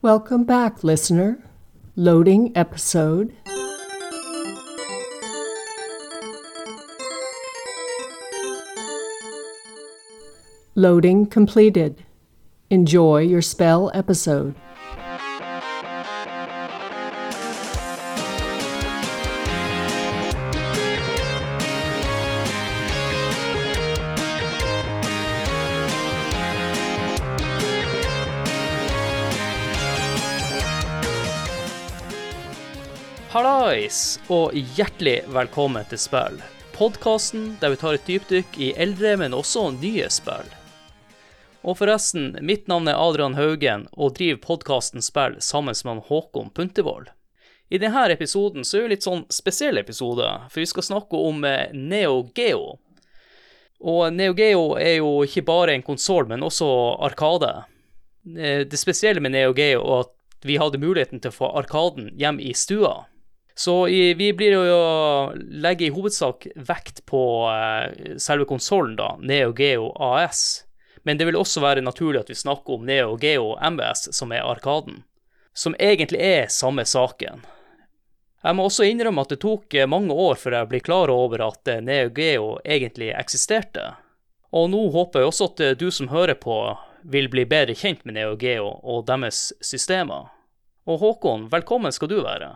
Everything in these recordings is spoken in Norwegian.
Welcome back, listener. Loading episode. Loading completed. Enjoy your spell episode. Hallais, og hjertelig velkommen til Spill. Podkasten der vi tar et dypdykk i eldre, men også nye spill. Og forresten, mitt navn er Adrian Haugen, og driver podkasten Spill sammen med Håkon Puntervold. I denne episoden så er det litt sånn spesiell episode, for vi skal snakke om eh, Neo Geo. Og Neo Geo er jo ikke bare en konsoll, men også Arkade. Eh, Det spesielle med Neo Geo er at vi hadde muligheten til å få Arkaden hjem i stua. Så i, vi blir jo å legge i hovedsak vekt på eh, selve konsollen, da, Neo Geo AS. Men det vil også være naturlig at vi snakker om Neo Geo MBS, som er Arkaden. Som egentlig er samme saken. Jeg må også innrømme at det tok eh, mange år før jeg ble klar over at eh, Neo Geo egentlig eksisterte. Og nå håper jeg også at eh, du som hører på, vil bli bedre kjent med Neo Geo og deres systemer. Og Håkon, velkommen skal du være.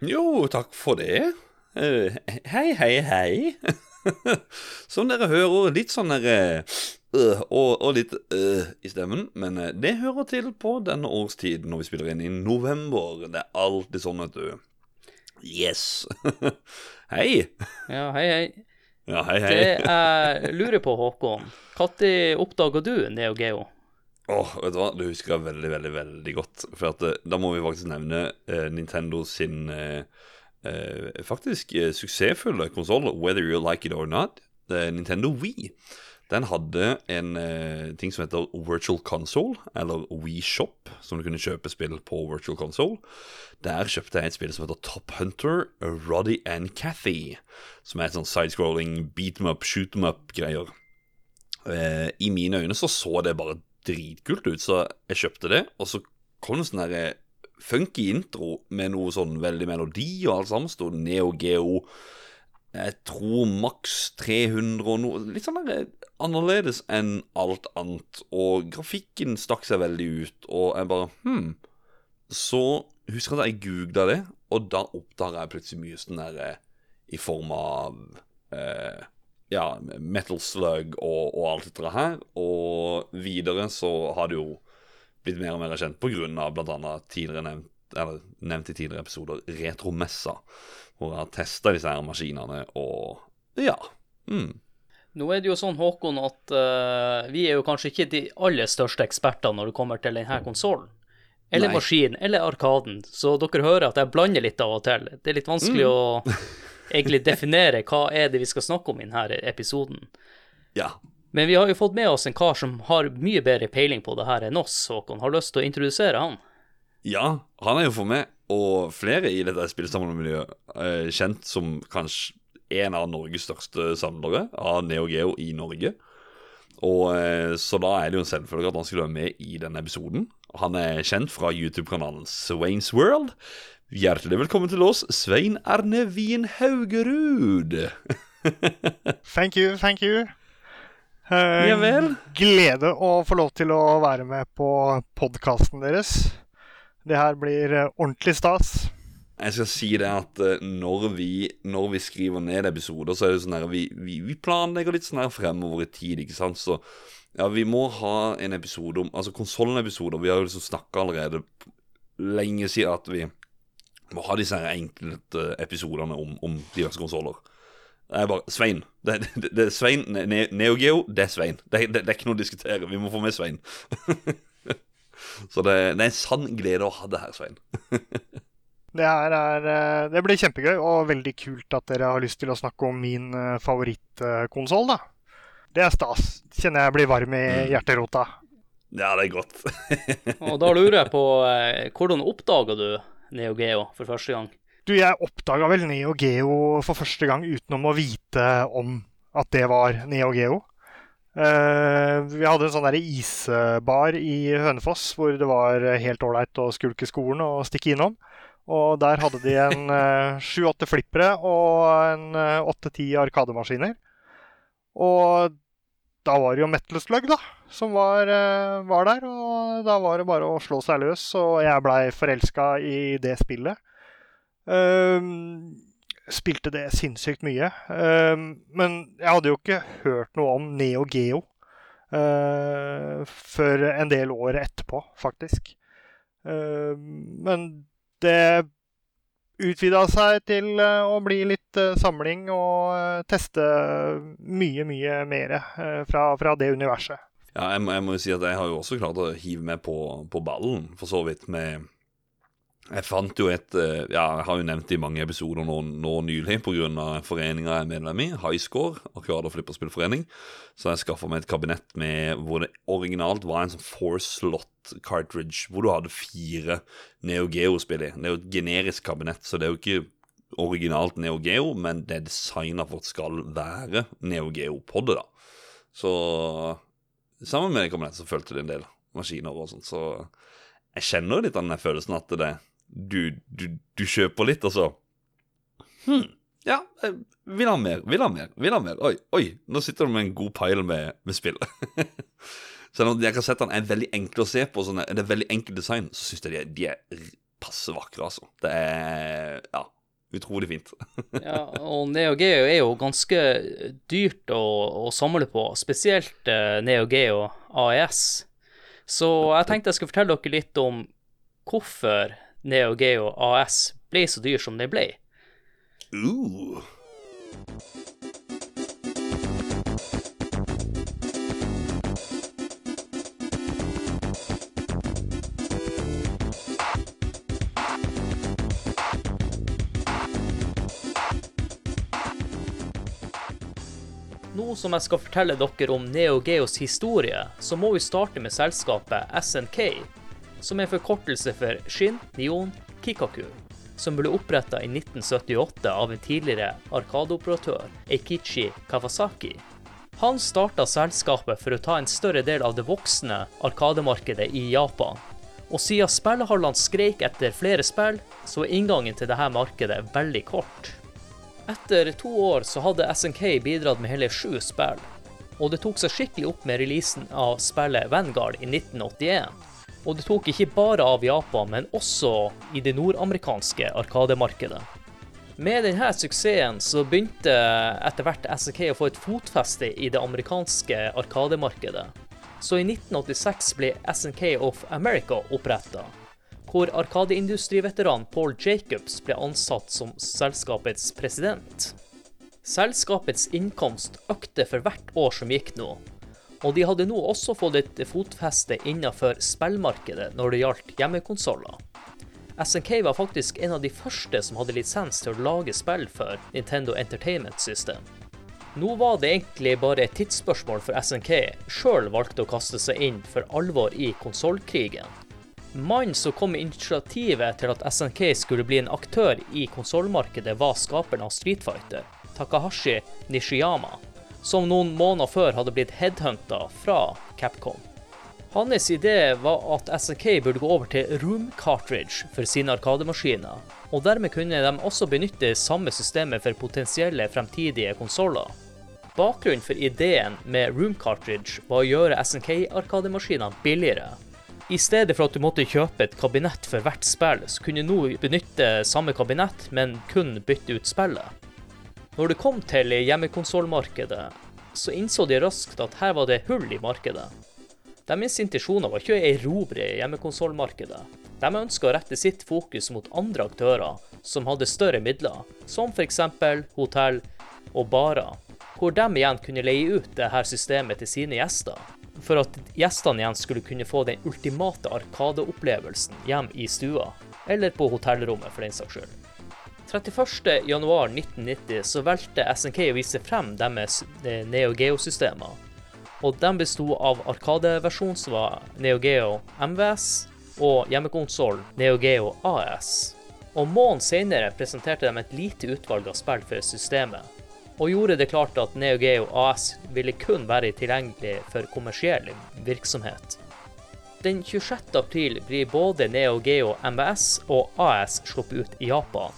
Jo, takk for det. Uh, hei, hei, hei. Som dere hører, litt sånn der uh, øh, og, og litt øh i stemmen. Men eh, det hører til på denne årstiden når vi spiller inn i november. Det er alltid sånn, vet du. Yes. hei. Ja, hei, hei. Ja, hei, hei. Det jeg lurer på, Håkon, når oppdaga du Neo Geo? Åh, vet du hva? Det husker jeg veldig, veldig veldig godt. For at, eh, da må vi faktisk nevne eh, Nintendo sin eh, eh, faktisk eh, suksessfulle konsoll, whether you like it or not, Nintendo Wii. Den hadde en eh, ting som heter Virtual Console, eller Wii Shop, som du kunne kjøpe spill på Virtual Console. Der kjøpte jeg et spill som heter Top Hunter, Roddy and Cathy. Som er et sånn sidescrolling beat them up, shoot them up-greier. I mine øyne så så det bare dritkult ut, så jeg kjøpte det. Og så kom det sånn der funky intro med noe sånn veldig melodi og alt sammen. Stod Neo Geo Jeg tror maks 300 og noe Litt sånn der annerledes enn alt annet. Og grafikken stakk seg veldig ut, og jeg bare Hm. Så husker jeg at jeg googla det, og da oppdaga jeg plutselig mye sånn der i form av eh, ja, Metal Slug og, og alt dette her. Og videre så har det jo blitt mer og mer kjent på grunn av blant annet tidligere nevnt, eller nevnt i tidligere episoder Retromessa, hvor jeg har testa disse her maskinene og ja. Mm. Nå er det jo sånn, Håkon, at uh, vi er jo kanskje ikke de aller største ekspertene når det kommer til denne konsollen. Eller maskinen, eller Arkaden. Så dere hører at jeg blander litt av og til. Det er litt vanskelig Mm. å egentlig definere hva er det vi skal snakke om i denne episoden. Ja. Men vi har jo fått med oss en kar som har mye bedre peiling på det her enn oss, Håkon. Har lyst til å introdusere han? Ja, han er jo for meg, og flere i dette spillsamlermiljøet, eh, kjent som kanskje en av Norges største samlere av Neo Geo i Norge. Og eh, Så da er det jo en selvfølge at han skulle være med i denne episoden. Han er kjent fra YouTube-kanalen Swains World. Hjertelig velkommen til oss, Svein Erne Wien Haugerud. Thank you, thank you. Uh, Ja vel. Glede å få lov til å være med på podkasten deres. Det her blir eh, ordentlig stas. Jeg skal si det at eh, når vi, når vi skriver ned episoder, så er det sånn her vi, vi, vi planlegger litt sånn her fremover i tid, ikke sant. Så ja, vi må ha en episode om Altså konsollenepisoder. Vi har jo liksom snakka allerede lenge siden at vi må ha disse her enkelte episodene om, om diverse konsoller. Det er bare Svein. Det, det, det er Svein Ne- Neogeo, Neo Geo, det er Svein. Det, det, det er ikke noe å diskutere. Vi må få med Svein. Så det, det er en sann glede å ha det her, Svein. Det her er eh, Det blir kjempegøy, og veldig kult at dere har lyst til å snakke om min eh, favorittkonsoll, da. Det er stas. Kjenner jeg blir varm i Mm. hjerterota. Ja, det er godt. Og da lurer jeg på eh, hvordan oppdaga du Neo Geo for første gang? Du, jeg oppdaga vel Neo Geo for første gang utenom å vite om at det var Neo Geo. Uh, vi hadde en sånn der isbar i Hønefoss hvor det var helt ålreit å skulke skolen og stikke innom. Og der hadde de en sju-åtte flippere og en åtte-ti arkademaskiner. Og da var det jo Metal Slug, da, som var, var, der. Og da var det bare å slå seg løs, og jeg blei forelska i det spillet. Um, spilte det sinnssykt mye. Um, men jeg hadde jo ikke hørt noe om Neo Geo uh, før en del år etterpå, faktisk. Uh, men det utvida seg til uh, å bli litt uh, samling og teste mye, mye mer fra, fra, det universet. Ja, jeg må, jeg må, jo si at jeg har jo også klart å hive meg på, på ballen, for så vidt, med jeg fant jo et eh, Ja, jeg har jo nevnt det i mange episoder nå, nå nylig pga. foreninga jeg er medlem i, Highscore, Arkade- og flipperspillforening. Så jeg skaffa meg et kabinett med hvor det originalt var en sånn four slot cartridge, hvor du hadde fire Neo Geo-spill i. Det er jo et generisk kabinett, så det er jo ikke originalt Neo Geo, men det er designa for at skal være Neo Geo på det, da. Så sammen med det kabinettet så fulgte det en del maskiner og sånt, så jeg kjenner litt av den følelsen at det du, du, du kjøper litt, altså. så Hm, ja, vil ha mer, vil ha mer, vil ha mer. Oi, oi, nå sitter du med en god pile med, med spill. Selv om jeg kan sette den er veldig enkle å se på, sånn, det er veldig enkelt design, så syns jeg de, de, er passe vakre, altså. Det er ja, utrolig fint. ja, og Neo Geo er jo ganske dyrt å, å samle på, spesielt uh, Neo Geo AES. Så jeg tenkte jeg skulle fortelle dere litt om hvorfor Neo Geo AS ble så dyr som de ble. Uh. Nå som jeg skal fortelle dere om Neo Geos historie, så må vi starte med selskapet SNK, som er forkortelse for Shin Nion Kikaku, som ble oppretta i 1978 av en tidligere arkadeoperatør, Eikichi Kawasaki. Han starta selskapet for å ta en større del av det voksne arkademarkedet i Japan. Og siden spillhallene skreik etter flere spill, så er inngangen til dette markedet veldig kort. Etter to år så hadde SNK bidratt med hele sju spill, og det tok seg skikkelig opp med releasen av spillet Vanguard i 1981. Og det tok ikke bare av Japan, men også i det nordamerikanske arkademarkedet. Med denne suksessen så begynte etter hvert SK å få et fotfeste i det amerikanske arkademarkedet. Så i 1986 ble SNK of America oppretta, hvor arkadeindustriveteran Paul Jacobs ble ansatt som selskapets president. Selskapets innkomst økte for hvert år som gikk nå, og de hadde nå også fått et fotfeste innenfor spillmarkedet når det gjaldt hjemmekonsoller. SNK var faktisk en av de første som hadde lisens til å lage spill for Nintendo Entertainment System. Nå var det egentlig bare et tidsspørsmål for SNK sjøl valgte å kaste seg inn for alvor i konsollkrigen. Mannen som kom med initiativet til at SNK skulle bli en aktør i konsollmarkedet, var skaperen av Street Fighter, Takahashi Nishiyama som noen måneder før hadde blitt headhunta fra Capcom. Hans idé var at SNK burde gå over til room cartridge for sine arkademaskiner, og dermed kunne de også benytte samme systemet for potensielle fremtidige konsoller. Bakgrunnen for ideen med room cartridge var å gjøre SNK-arkademaskinene billigere. I stedet for at du måtte kjøpe et kabinett for hvert spill, så kunne du nå benytte samme kabinett, men kun bytte ut spillet. Når det kom til hjemmekonsollmarkedet, så innså de raskt at her var det hull i markedet. Deres intensjoner var ikke å erobre hjemmekonsollmarkedet. De ønska å rette sitt fokus mot andre aktører som hadde større midler, som f.eks. hotell og barer, hvor de igjen kunne leie ut dette systemet til sine gjester, for at gjestene igjen skulle kunne få den ultimate arkadeopplevelsen hjem i stua, eller på hotellrommet for den saks skyld. 31.1.1990 så valgte SNK å vise frem deres eh, Neo Geo-systemer. Og de besto av Arkadeversjon som var Neo Geo MVS, og hjemmekonsollen Neo Geo AS. Og måneden senere presenterte de et lite utvalg av spill for systemet. og gjorde det klart at Neo Geo AS ville kun være tilgjengelig for kommersiell virksomhet. Den 26. april blir både Neo Geo MBS og AS sluppet ut i Japan.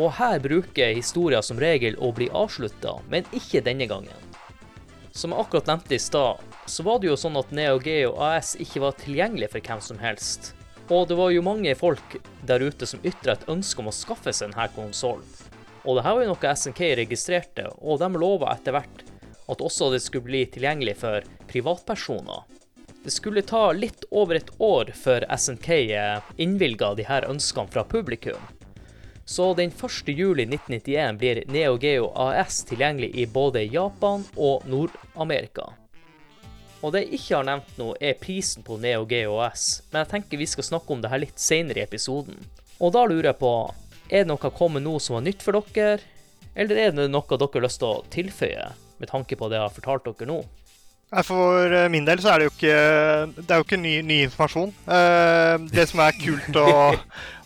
Og her bruker historien som regel å bli avslutta, men ikke denne gangen. Som jeg akkurat nevnte i stad, så var det jo sånn at Neo Geo AS ikke var tilgjengelig for hvem som helst. Og det var jo mange folk der ute som ytra et ønske om å skaffe seg denne konsollen. Og det her var jo noe SNK registrerte, og de lova etter hvert at også det skulle bli tilgjengelig for privatpersoner. Det skulle ta litt over et år før SNK innvilga de her ønskene fra publikum. Så den 1. juli 1991 blir Neo Geo AS tilgjengelig i både Japan og Nord-Amerika. Og det jeg ikke har nevnt nå, er prisen på Neo Geo AS, men jeg tenker vi skal snakke om det her litt senere i episoden. Og da lurer jeg på, er det noe kommet nå som er nytt for dere, eller er det noe dere har lyst til å tilføye, med tanke på det jeg har fortalt dere nå? For eh, min del så er det jo ikke, det er jo ikke ny, ny informasjon. Eh, det som er kult å,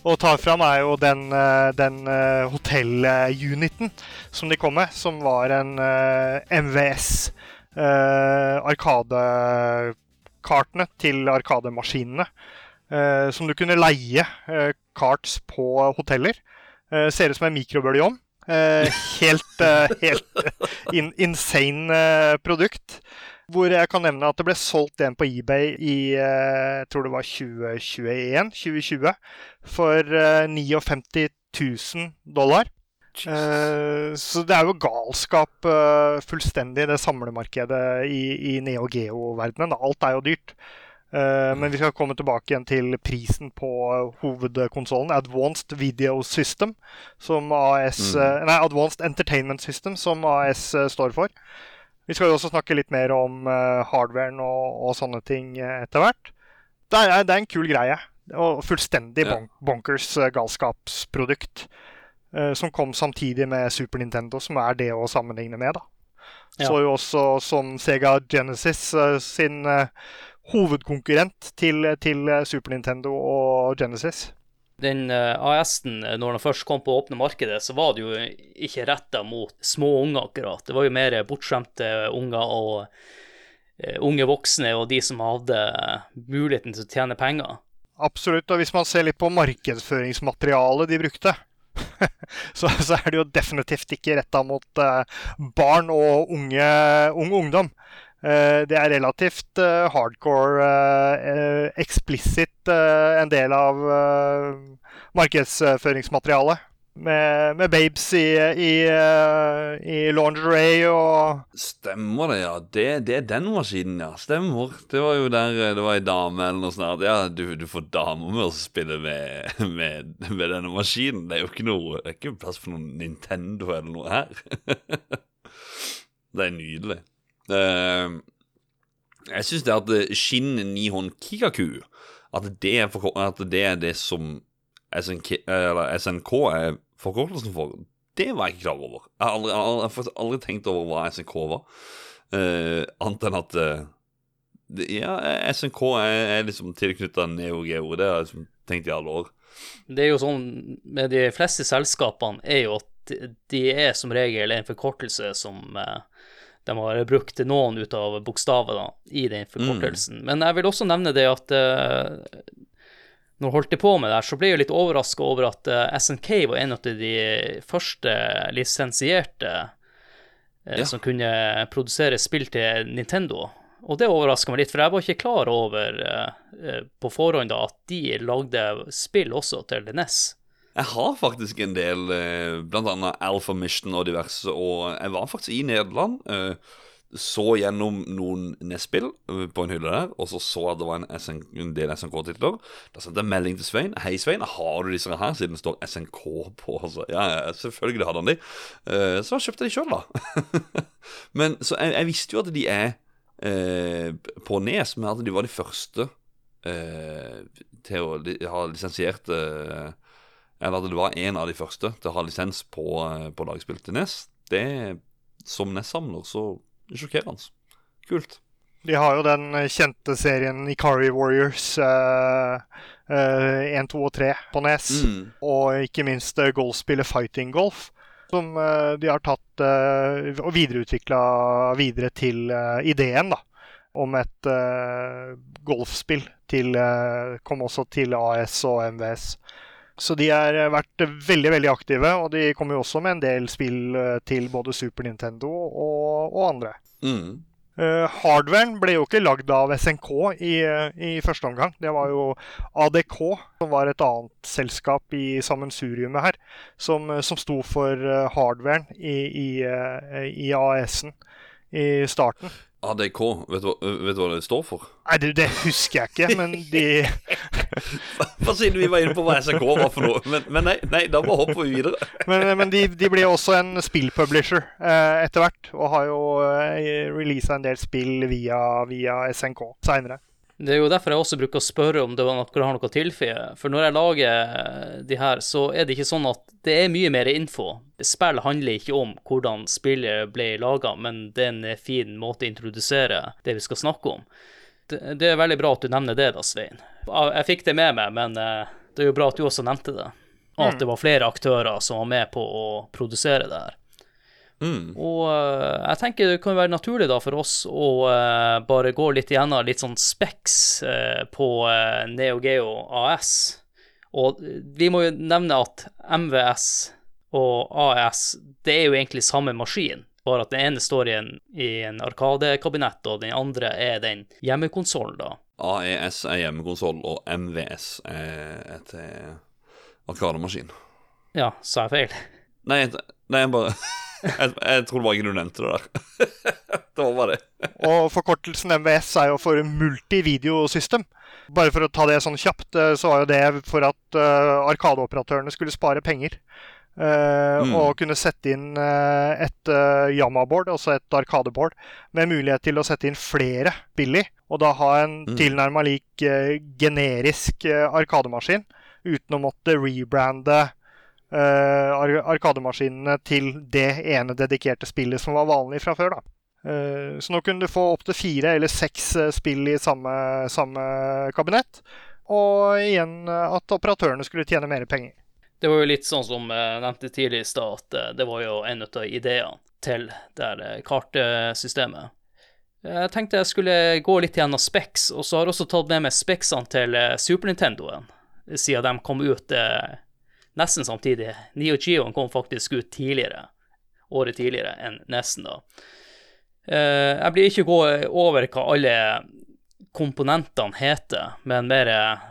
å ta fram, er jo den, eh, den hotelluniten som de kom med, som var en MVS. Arkadekartene til arkademaskinene. Som du kunne leie karts på hoteller. Ser ut som en mikrobølgeovn. Helt helt in insane produkt. Hvor jeg kan nevne at det ble solgt en på eBay i jeg tror det var 2021, 2020, for 59 000 dollar. så det er jo galskap fullstendig, det samlemarkedet i, i Neo Geo-verdenen. Alt er jo dyrt. Uh, men vi skal komme tilbake igjen til prisen på hovedkonsollen. Advanced Video System, som AS mm. uh, Nei, Advanced Entertainment System, som AS uh, eh, står for. Vi skal jo også snakke litt mer om hardwaren og, og, sånne ting etter hvert. Det det er, en kul greie. Og fullstendig ja. bon bonkers galskapsprodukt. som kom samtidig med Super Nintendo, som er det å sammenligne med. da. Ja. Så jo også som Sega Genesis sin hovedkonkurrent til, til, Super Nintendo og Genesis. Den eh, AS-en, eh, når den først kom på åpne markedet, så var det jo ikke retta mot små unger, akkurat. Det var jo mer bortskjemte unger og uh, unge voksne og de som hadde muligheten til å tjene penger. Absolutt, og hvis man ser litt på markedsføringsmaterialet de brukte, så, så, er det jo definitivt ikke retta mot barn og unge, ung ungdom. Eh, det er relativt eh, hardcore, eh, eksplisitt en del av markedsføringsmaterialet. Med, med, babes i, i, i, lingerie og Stemmer det, ja. Det, det, er den maskinen, ja. Stemmer. Det var jo der det var ei dame eller noe sånt. Ja, du, du får damer med å spille med, med, med, denne maskinen. Det er jo ikke noe Det er ikke plass for noen Nintendo eller noe her. det er nydelig. Uh, jeg syns det at eh, Shin Nihon Kikaku At det er, for, at det, er det som SNK, SNK er forkortelsen for, det var jeg ikke klar over. Jeg har aldri, aldri, aldri tenkt over hva SNK var. Uh, annet enn at uh, Ja, SNK er, er liksom tilknytta Neo Geo. Det har jeg liksom tenkt i alle år. Det er jo sånn med de fleste selskapene, er jo at de er som regel en forkortelse som uh, de har brukt noen ut av bokstavene i den forkortelsen. Mm. Men jeg vil også nevne det at uh, når jeg holdt på med det her, så ble jeg litt overraska over at uh, eh, SNK var en av de første lisensierte uh, ja. som kunne produsere spill til Nintendo. Og det overraska meg litt, for jeg var ikke klar over på forhånd da, at de lagde spill også til NES. Jeg har faktisk en del, eh, blant annet Alpha Mission og diverse, og jeg var faktisk i Nederland. Eh, så gjennom noen NES-spill eh, på en hylle der, og så så at det var en, SN, en del SNK-titler. Da sendte jeg melding til Svein. 'Hei, Svein, har du disse her?' Siden det står SNK på. Altså, ja, selvfølgelig hadde han de. Så jeg kjøpte de sjøl, da. men så jeg, jeg, visste jo at de er eh, på Nes, men at de var de første eh, til å ha lisensierte eh, eller at det var en av de første til å ha lisens på, eh, på lagspill til NES, det som NES-samler så sjokkerende. Kult. De har jo den kjente serien Ikari Warriors uh, uh, 1, 2 og 3 på NES. Mm. Og ikke minst uh, golfspillet Fighting Golf. som eh, de har tatt eh, og videreutvikla videre til eh, ideen da, om et eh, golfspill. Til, eh, kom også til AS og MVS. Så de har eh, vært veldig veldig aktive, og de kommer jo også med en del spill eh, til både Super Nintendo og, og andre. Mm. Uh, hardwaren ble jo ikke lagd av SNK i, i første omgang. Det var jo ADK, som var et annet selskap i sammensuriumet her, som, som sto for hardwaren i, i, i AS-en i starten. ADK, vet du, vet du hva det står for? Nei, det, det husker jeg ikke, men de Hva siden vi var inne på hva SNK var for noe? Men, men nei, nei, da hopper vi videre. Men, men de, de ble også en spillpublisher eh, etter hvert, og har jo eh, releasa en del spill via, via SNK seinere. Det er jo derfor jeg også bruker å spørre om det var noe, har noe å tilføye. For når jeg lager de her, så er det ikke sånn at det er mye mer info. Spill handler ikke om hvordan spillet ble laga, men det er en fin måte å introdusere det vi skal snakke om. Det, er veldig bra at du nevner det, da, Svein. Jeg fikk det med meg, men eh, det er jo bra at du også nevnte det. Og at det var flere aktører som var med på å produsere det her. Mm. Og eh, jeg tenker det kan være naturlig da for oss å uh, bare gå litt gjennom litt sånn specs uh, på uh, Neo Geo AS. Og vi må jo nevne at MVS og AS, det er jo egentlig samme maskin. Bare at den ene står i en, i en arkadekabinett, og den andre er den hjemmekonsollen, da. AES er hjemmekonsoll, og MVS er et eh, arkademaskin. Ja, sa jeg feil? Nei, nei, jeg bare jeg, jeg det bare ikke du nevnte det der. det var bare det. Og forkortelsen MVS er jo for multivideosystem. Bare for å ta det sånn kjapt, eh, så var jo det for at uh, arkadeoperatørene skulle spare penger. Uh, Mm. Og kunne sette inn uh, et uh, Yama-board, altså et arkadeboard, med mulighet til å sette inn flere billig. Og da ha en Mm. tilnærma lik generisk arkademaskin, uten å måtte rebrande arkademaskinene til det ene dedikerte spillet som var vanlig fra før. da. Eh, Så nå kunne du få opptil fire eller seks eh, spill i samme, samme kabinett. Og igjen eh, at operatørene skulle tjene mer penger. Det var jo litt sånn som jeg nevnte tidlig i stad, at eh, det var jo en av ideene til det eh, kartsystemet. Jeg tenkte jeg skulle gå litt gjennom Specs, og så har jeg også tatt med meg Specsene til eh, Super Nintendoen, siden de kom ut eh, nesten samtidig. Neo Geoen kom faktisk ut tidligere, året tidligere enn nesten da. Eh, Jeg blir ikke gå over hva alle komponentene heter, men mer eh,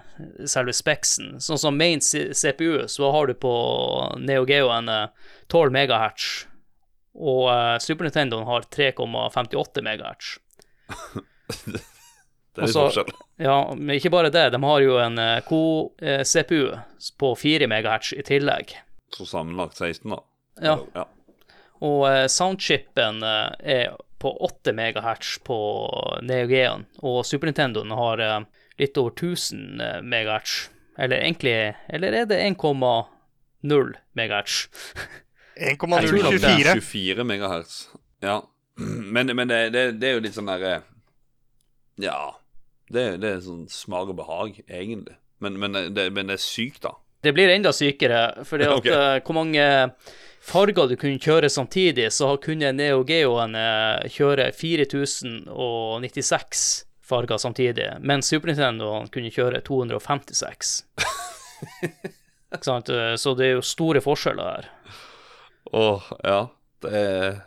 selve speksen. Sånn som main CPU, så har du på Neo Geo en eh, 12 MHz, og eh, Super Nintendo har 3,58 MHz. Det er litt Og forskjell. Ja, men ikke bare det, de har jo en eh, Co-CPU på 4 MHz i tillegg. Så sammenlagt 16, da. Ja. ja. Og eh, soundchipen eh, er på 8 MHz på Neo Geon, og Super Nintendoen har eh, litt over 1000 eh, MHz. Eller egentlig Eller er det 1,0 MHz? Jeg tror det er 1,024. 24 MHz. Ja. Men, men det, det, det er jo litt sånn derre Ja. Det, det er sånn smak og behag, egentlig. Men, men, det, men det er sykt, da. Det blir enda sykere, for okay. Ok. eh, hvor mange farger du kunne kjøre samtidig, så kunne Neo Geoen uh, kjøre 4096 farger samtidig, mens Super Nintendo kunne kjøre 256. Ikke sant? Eh, Så det er jo store forskjeller her. Åh, ja. Det er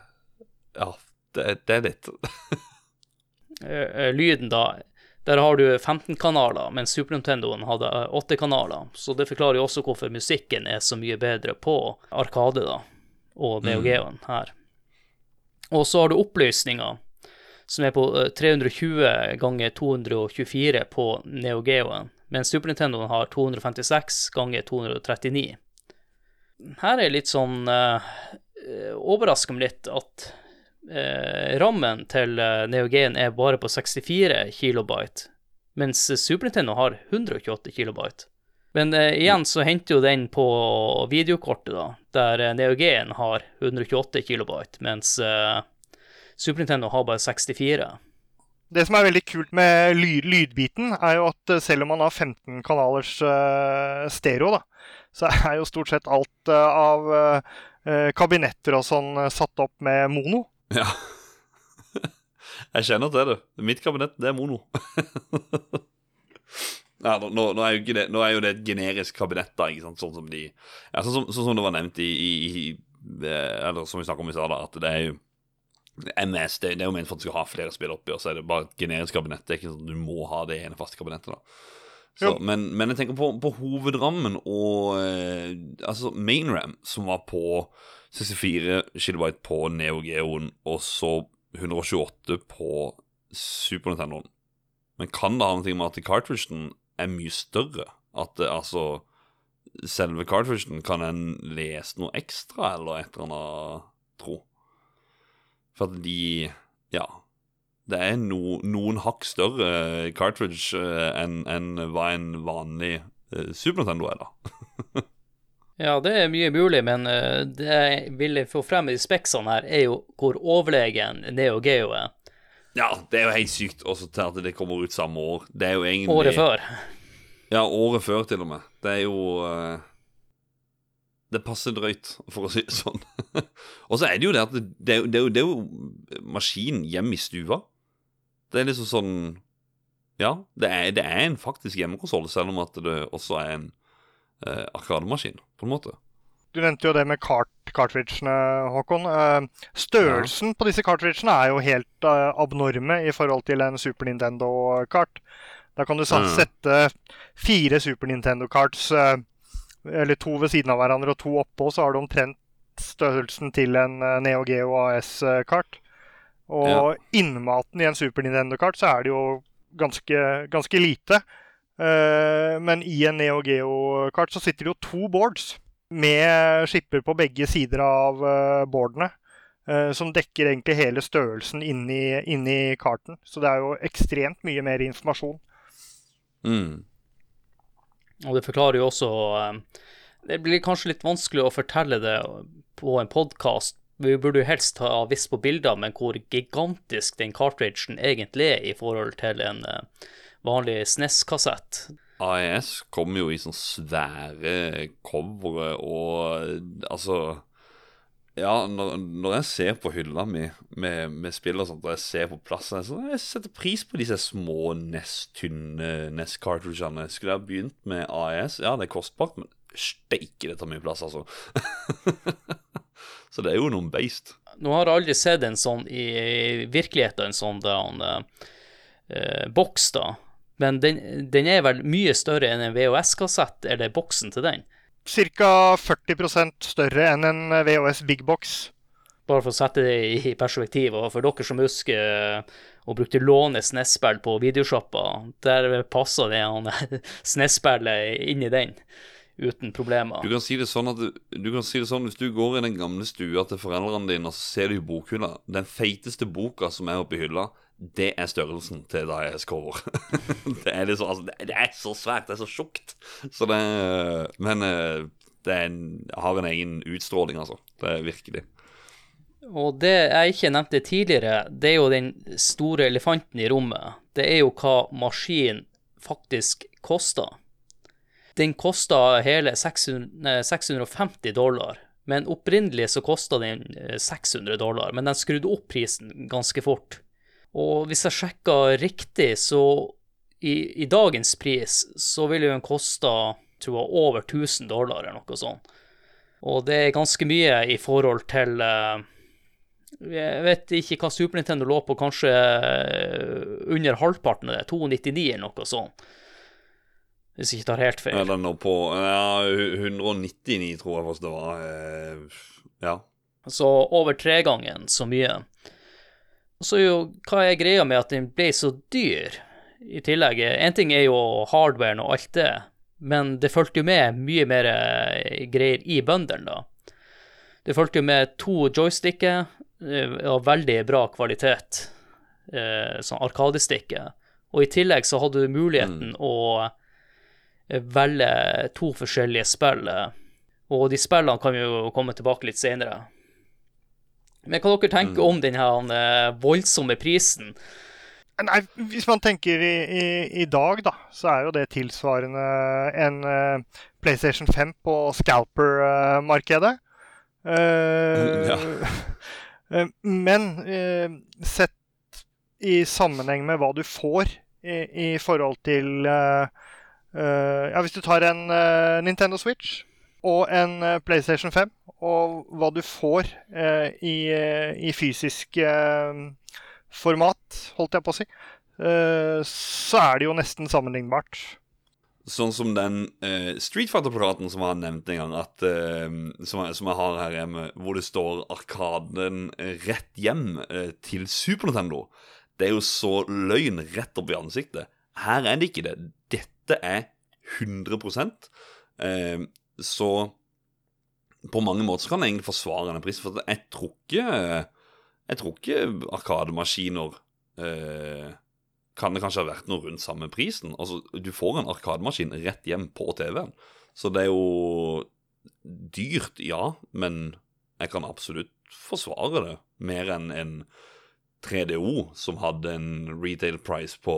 Ja, det, det er litt eh, Lyden, da Der har du 15 kanaler, mens Super Nintendoen hadde eh, 8 kanaler. Så det forklarer jo også hvorfor musikken er så mye bedre på Arkade, da, og Neo Geoen her. Og så har du opplysninger, som er på eh, 320 ganger 224 på Neo Geoen, mens Super Nintendoen har 256 ganger 239. Her er litt sånn uh, Overrasker meg litt at eh, rammen til Neogen Neo Geo er bare på 64 kilobyte, mens Super Nintendo har 128 kilobyte. Men eh, igjen så henter jo den på videokortet, da, der Neogen Neo Geo har 128 kilobyte, mens eh, Super Nintendo har bare 64. Det som er veldig kult med lyd, lydbiten, er jo at eh, selv om man har 15 kanalers uh, stereo, da, så er jo stort sett alt uh, av uh, kabinetter og sånn satt opp med mono. Ja. Jeg kjenner til det. Mitt kabinett, det er mono. ja, nå, nå, er det, nå, er jo det et generisk kabinett, da, ikke sant? Sånn som de ja, sånn, som, sånn som det var nevnt i, i, i Eller som vi snakka om i stad, at det er jo MS det, det, er jo ment for at du skal ha flere spill oppi, og så er det bare et generisk kabinett. Det er ikke sånn at du må ha det ene faste kabinettet. da så, men, men, jeg tenker på, på hovedrammen og eh, Altså mainram, som var på 64 GB på Neo Geoen, og så 128 på Super Nintendoen. Men kan det ha noe med at cartridgen er mye større? At det, altså Selve cartridgen, kan en lese noe ekstra, eller et eller annet tro? For at de Ja. Det er no, noen hakk større cartridge uh, enn en hva en vanlig uh, Super Nintendo er, da. ja, det er mye mulig, men uh, det jeg ville få frem i speksene her, er jo hvor overlegen Neo Geo er. Ja, det er jo helt sykt også til at det kommer ut samme år. Det er jo egentlig Året før. Ja, året før, til og med. Det er jo det passer drøyt, for å si det sånn. og så er det jo det at det, det, er, jo, det er jo maskin hjemme i stua. Det er liksom sånn Ja, det er, det er en faktisk hjemmekonsoll, selv om at det også er en eh, arkademaskin, på en måte. Du nevnte jo det med kart, cartridgene, Håkon. Eh, størrelsen ja. på disse cartridgene er jo helt uh, abnorme i forhold til en Super Nintendo-kart. Da kan du sette fire Super Nintendo-karts uh, eller to ved siden av hverandre og to oppå, så har du omtrent størrelsen til en Neo Geo AS-kart. Og ja. innmaten i en Super Nintendo-kart så er det jo ganske, ganske lite. Uh, men i en Neo Geo-kart så sitter det jo to boards med skipper på begge sider av uh, boardene. Uh, som dekker egentlig hele størrelsen inni, inni karten. Så det er jo ekstremt mye mer informasjon. Mm. Og det forklarer jo også eh, Det blir kanskje litt vanskelig å fortelle det på en podkast. Vi burde jo helst ha visst på bilder, men hvor gigantisk den cartridgen egentlig er i forhold til en eh, vanlig SNES-kassett. AES kommer jo i sånne svære covere og altså ja, når, når, jeg ser på hylla mi med, med spill og sånt, og jeg ser på plassen så Jeg setter pris på disse små NES-tynne NES-cartridgene. Skulle jeg begynt med AES? Ja, det er kostbart, men steike, det tar mye plass, altså. så det er jo noen beist. Nå har jeg aldri sett en sånn i virkeligheten, en sånn der, uh, boks, da. Men den, den, er vel mye større enn en VHS-kassett, eller boksen til den? ca. 40% større enn en VHS Big Box. Bare for å sette det i perspektiv, og for dere som husker og brukte låne SNES-spill på videosjappa, der passer det SNES-spillet inn i den uten problemer. Du kan si det sånn at du, du, kan si det sånn hvis du går i den gamle stua til foreldrene dine og så ser du i bokhylla Den feiteste boka som er oppi hylla, det er størrelsen til Dias cover. det, er liksom, altså, det, er så svært, det er så tjukt. Så det Men eh, det en, har en egen utstråling, altså. Det er virkelig. Og det jeg ikke nevnte tidligere, det er jo den store elefanten i rommet. Det er jo hva maskinen faktisk koster. Den kosta hele 600, 650 dollar, men opprinnelig så kosta den 600 eh, dollar. Men den skrudde opp prisen ganske fort. Og hvis jeg sjekka riktig, så i, i, dagens pris så vil jo den koste tror jeg, over 1000 dollar eller noe sånt. Og det er ganske mye i forhold til uh, Jeg vet ikke hva Super Nintendo lå på, kanskje uh, under halvparten av det. 299 eller noe sånt. Hvis jeg ikke tar helt feil. Den lå på ja, 199, tror jeg faktisk det var. Uh, ja. Så over tregangen så mye. Så jo hva er greia med at den ble så dyr i tillegg? En ting er jo hardwaren og alt det, men det fulgte jo med mye mer eh, greier i bøndene, da. Det fulgte jo med to joysticker eh, av veldig bra kvalitet, eh, sånn arkadestikker. Og i tillegg så hadde du muligheten mm. å velge to forskjellige spill. Og de spillene kan vi jo komme tilbake litt senere. Men hva dere tenker mm. om denne voldsomme prisen? Nei, hvis man tenker i, i, i, dag, da, så er jo det tilsvarende en uh, PlayStation 5 på scalper-markedet. Uh, ja. uh, men sett i sammenheng med hva du får i, i forhold til Ja, hvis du tar en Nintendo Switch og en PlayStation 5, og hva du får i, i fysisk format, holdt jeg på å si, eh, så er det jo nesten sammenlignbart. Sånn som den uh, Street Fighter-plakaten som jeg har nevnt en gang, at, uh, som, jeg, som, jeg, har her hjemme, hvor det står 'Arkaden rett hjem' til Super Nintendo. Det er jo så løgn rett opp i ansiktet. Her er det ikke det. Dette er 100% Så på mange måter så kan jeg egentlig forsvare denne prisen, for jeg tror ikke jeg tror ikke arkademaskiner eh, kan det kanskje ha vært noe rundt samme prisen. Altså, Du får en arkademaskin rett hjem på TV-en. Så det er jo dyrt, ja, men jeg kan absolutt forsvare det. Mer enn en 3DO, som hadde en retail price på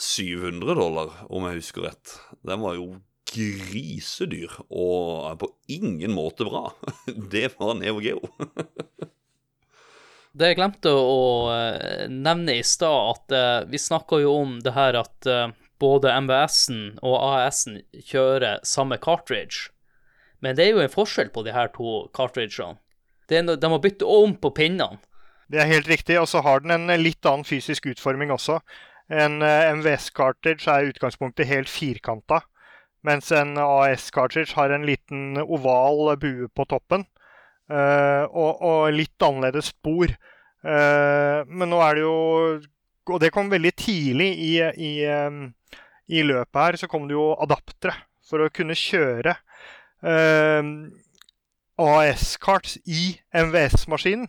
700 dollar, om jeg husker rett. Den var jo grisedyr, og på ingen måte bra. Det var Neo Geo. Det jeg glemte å uh, nevne i stad, at uh, vi snakka jo om det her at uh, både MBS-en og AS-en kjører samme cartridge. Men det er jo en forskjell på de her to cartridgene. De har bytte om på pinnene. Det er helt riktig, og så har den en litt annen fysisk utforming også. En MVS-cartridge er i utgangspunktet helt firkanta, mens en AS-cartridge har en liten oval bue på toppen. Uh, og, og, litt annerledes spor. Uh, men nå er det jo Og det kom veldig tidlig i, i, um, i løpet her. Så kom det jo adaptere for å kunne kjøre uh, AS-kart i MVS-maskinen.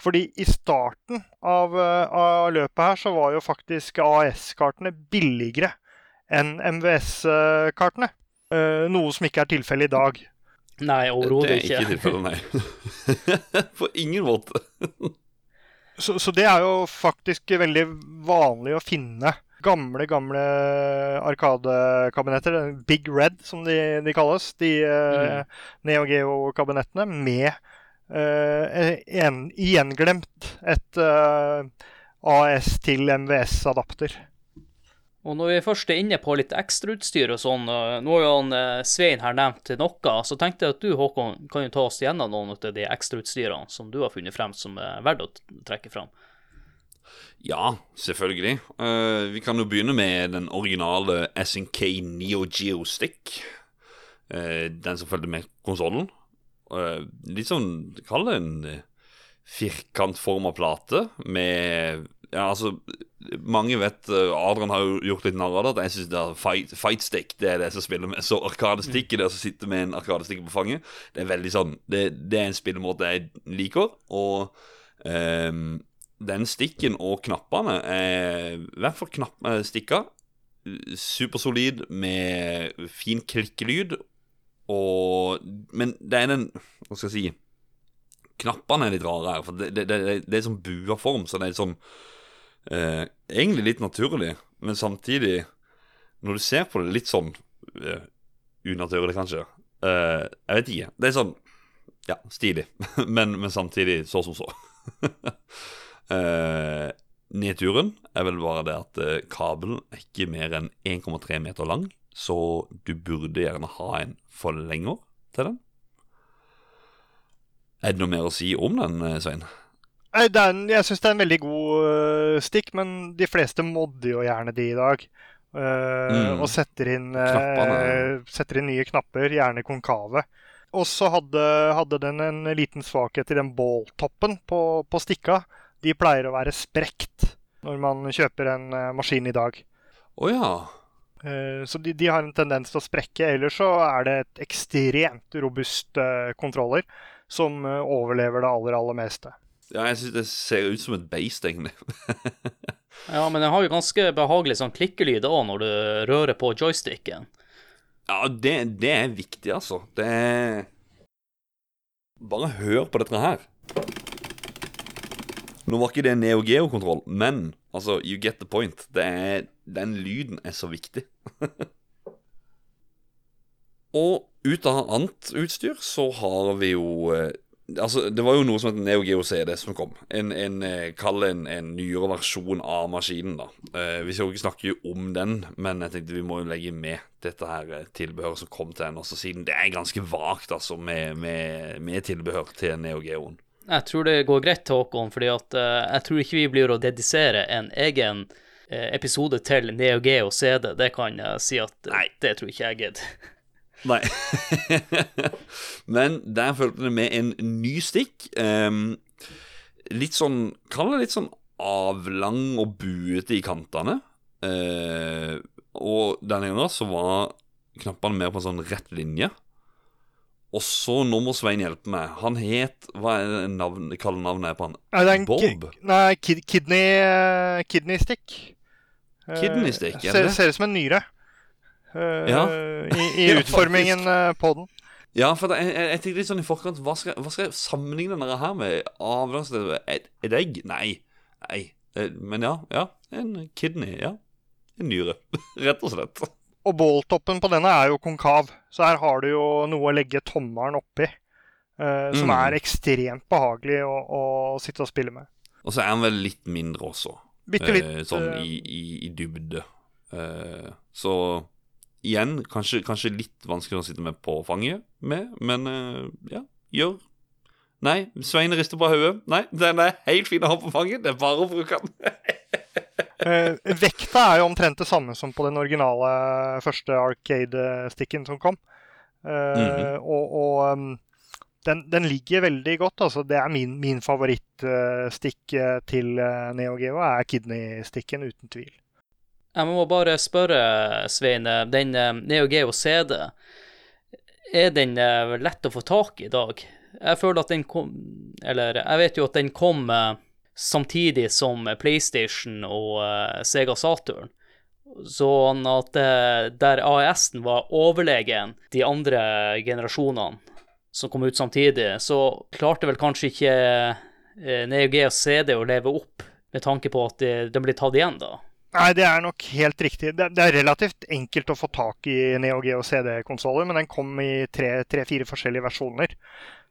Fordi i starten av, av, løpet her så var jo faktisk AS-kartene billigere enn MVS-kartene. noe som ikke er tilfellet i dag. Nei, overhodet ikke. Det er ikke tilfellet, nei. På ingen måte. så, så, det er jo faktisk veldig vanlig å finne gamle, gamle arkadekabinetter. Big Red, som de, de kalles. De eh, mm. Neo Geo-kabinettene med uh, en, igjenglemt et uh, AS til MVS-adapter. Og når vi først er inne på litt ekstrautstyr og sånn, nå har jo han eh, Svein her nevnt noe, så tenkte jeg at du Håkon kan jo ta oss gjennom noen av de ekstrautstyrene som du har funnet frem som er verdt å trekke frem. Ja, selvfølgelig. Uh, vi kan jo begynne med den originale SNK Neo Geo Stick. Uh, den som fulgte med konsollen. Uh, litt sånn, kall det en firkantforma plate med ja, altså Mange vet uh, Adrian har jo gjort litt narr av det. Jeg syns det fight, stick det er det som spiller med. Så arkadestikk det som sitter med en arkadestikk på fanget. Det er veldig sånn Det, det er en spillemåte jeg liker. Og um, den stikken og knappene er I hvert fall knappstikka. Supersolid med fin klikkelyd. Og Men det er den Hva skal jeg si Knappene er litt rare her. For det, det, det, det er sånn buaform, så det er sånn eh, egentlig litt naturlig, men samtidig Når du ser på det litt sånn eh, unaturlig, kanskje eh, Jeg vet ikke. Det er sånn Ja, stilig, men, men, samtidig så som så. eh, nedturen er vel bare det at eh, kabelen er ikke mer enn 1,3 meter lang, så du burde gjerne ha en forlenger til den. Er det noe mer å si om den, eh, En, jeg syns det er en veldig god uh, stikk, men de fleste modder jo gjerne de i dag. Uh, mm. Og setter inn, uh, setter inn, nye knapper, gjerne konkave. Og så hadde, hadde, den en liten svakhet i den båltoppen på, på, stikka. De pleier å være sprekt når man kjøper en maskin i dag. Oh, ja. Så de, de, har en tendens til å sprekke. Ellers så er det et ekstremt robust kontroller som overlever det aller, aller meste. Ja, jeg syns det ser ut som et beist, egentlig. ja, men den har jo ganske behagelig sånn klikkelyd òg når du rører på joysticken. Ja, det, det er viktig, altså. Det er Bare hør på dette her. Nå var ikke det Neo Geo-kontroll, men altså, you get the point. Det er, den lyden er så viktig. Og ut av annet utstyr så har vi jo eh, Altså, det var jo noe som het Neo Geo CD som kom. En, en eh, Kall det en, en nyere versjon av maskinen, da. Eh, vi skal jo ikke snakke om den, men jeg tenkte vi må jo legge med dette her eh, tilbehøret som kom til den, også siden det er ganske vagt, altså, med, med, med tilbehør til Neo Geoen. Jeg tror det går greit, Håkon, fordi at uh, jeg tror ikke vi blir å dedisere en egen episode til Neo Geo CD. Det kan jeg si at Nei. det tror ikke jeg gidder. Nei. Men der fulgte det med en ny stikk. Um, litt sånn Kall det litt sånn avlang og buete i kantene. Uh, og denne gangen så var knappene mer på en sånn rett linje. Og så, nå må Svein hjelpe meg. Han het Hva er navnet navn, kallenavnet er på han? Er det er en Bob? Nei, kid, kidney, uh, kidney stick. Kidney stick, er det ser, det? ser ut som en nyre. Eh, Ja. I, i utformingen eh, på den. Ja, for det, jeg, jeg, jeg tenkte litt sånn i forkant Hva skal, hva skal jeg sammenligne denne her med? Avlangssted et, et egg? Nei. Nei. Eh, Men ja. ja En kidney. Ja. En nyre. Rett og slett. Og båltoppen på denne er jo konkav, så her har du jo noe å legge tommelen oppi. Uh, som Mm. er ekstremt behagelig å, å sitte og spille med. Og så er han vel litt mindre også. Bitte litt. Uh, sånn i, i, i dybde. Uh, så igjen, kanskje, kanskje litt vanskelig å sitte med på fanget med, men eh, ja, gjør. Nei, Svein rister på hodet. Nei, den er helt fin å ha på fanget. Det er bare å bruke den. Eh, vekta er jo omtrent det samme som på den originale første Arcade-stikken som kom. Eh, -hmm. Og, og um, den, den ligger veldig godt. Altså, det er min, min favorittstikk eh, til eh, Neo Geo, er kidney-stikken, uten tvil. Jeg må bare spørre, Svein, den Neo Geo CD, er den eh, lett å få tak i i dag? Jeg føler at den kom Eller jeg vet jo at den kom eh, samtidig som PlayStation og eh, Sega Saturn. Sånn at der AES-en var overlegen de andre generasjonene som kom ut samtidig, så klarte vel kanskje ikke Neo Geo CD å leve opp med tanke på at de- den blir tatt igjen, da. Nei, det er nok helt riktig. Det, det er relativt enkelt å få tak i Neo Geo CD-konsoller, men den kom i tre-fire forskjellige versjoner.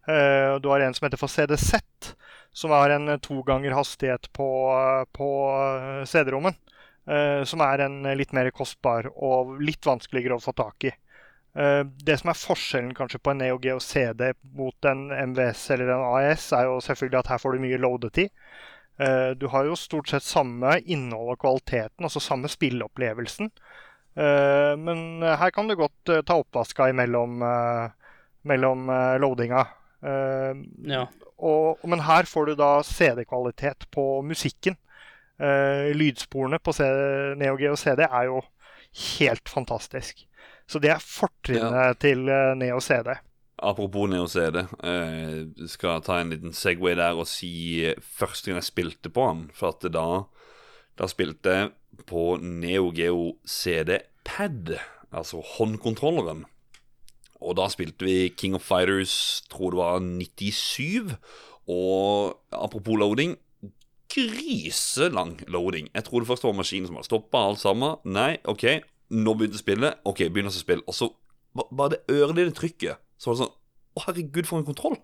Uh, du har en som heter for CDZ, som har en to ganger hastighet på, på eh, CD-rommen. Uh, som er en litt mer kostbar og litt vanskeligere å få tak i. Uh, det som er forskjellen kanskje på en Neo Geo CD mot en MVS eller en AES, er jo selvfølgelig at her får du mye loadetid. Eh, Du har jo stort sett samme innhold og kvaliteten, altså samme spilleopplevelsen. Eh, Men her kan du godt eh, ta oppvaska imellom mellom loadinga. Eh, Ja. Og, men her får du da CD-kvalitet på musikken. Eh, lydsporene på Neo Geo CD er jo helt fantastisk. Så det er fortrinnet til eh, Neo CD. Apropos Neo CD, eh, skal ta en liten Segway der og si eh, første gang jeg spilte på han. For at da, da spilte jeg på Neo Geo CD Pad, altså håndkontrolleren. Og da spilte vi King of Fighters, tror det var 97. Og apropos loading Griselang loading. Jeg trodde først det var maskinen som hadde stoppa alt sammen. Nei, OK, nå begynte spillet. OK, begynner å spille. Og så ba- bare det ørlille trykket. Så var det sånn Å, herregud, for en kontroll.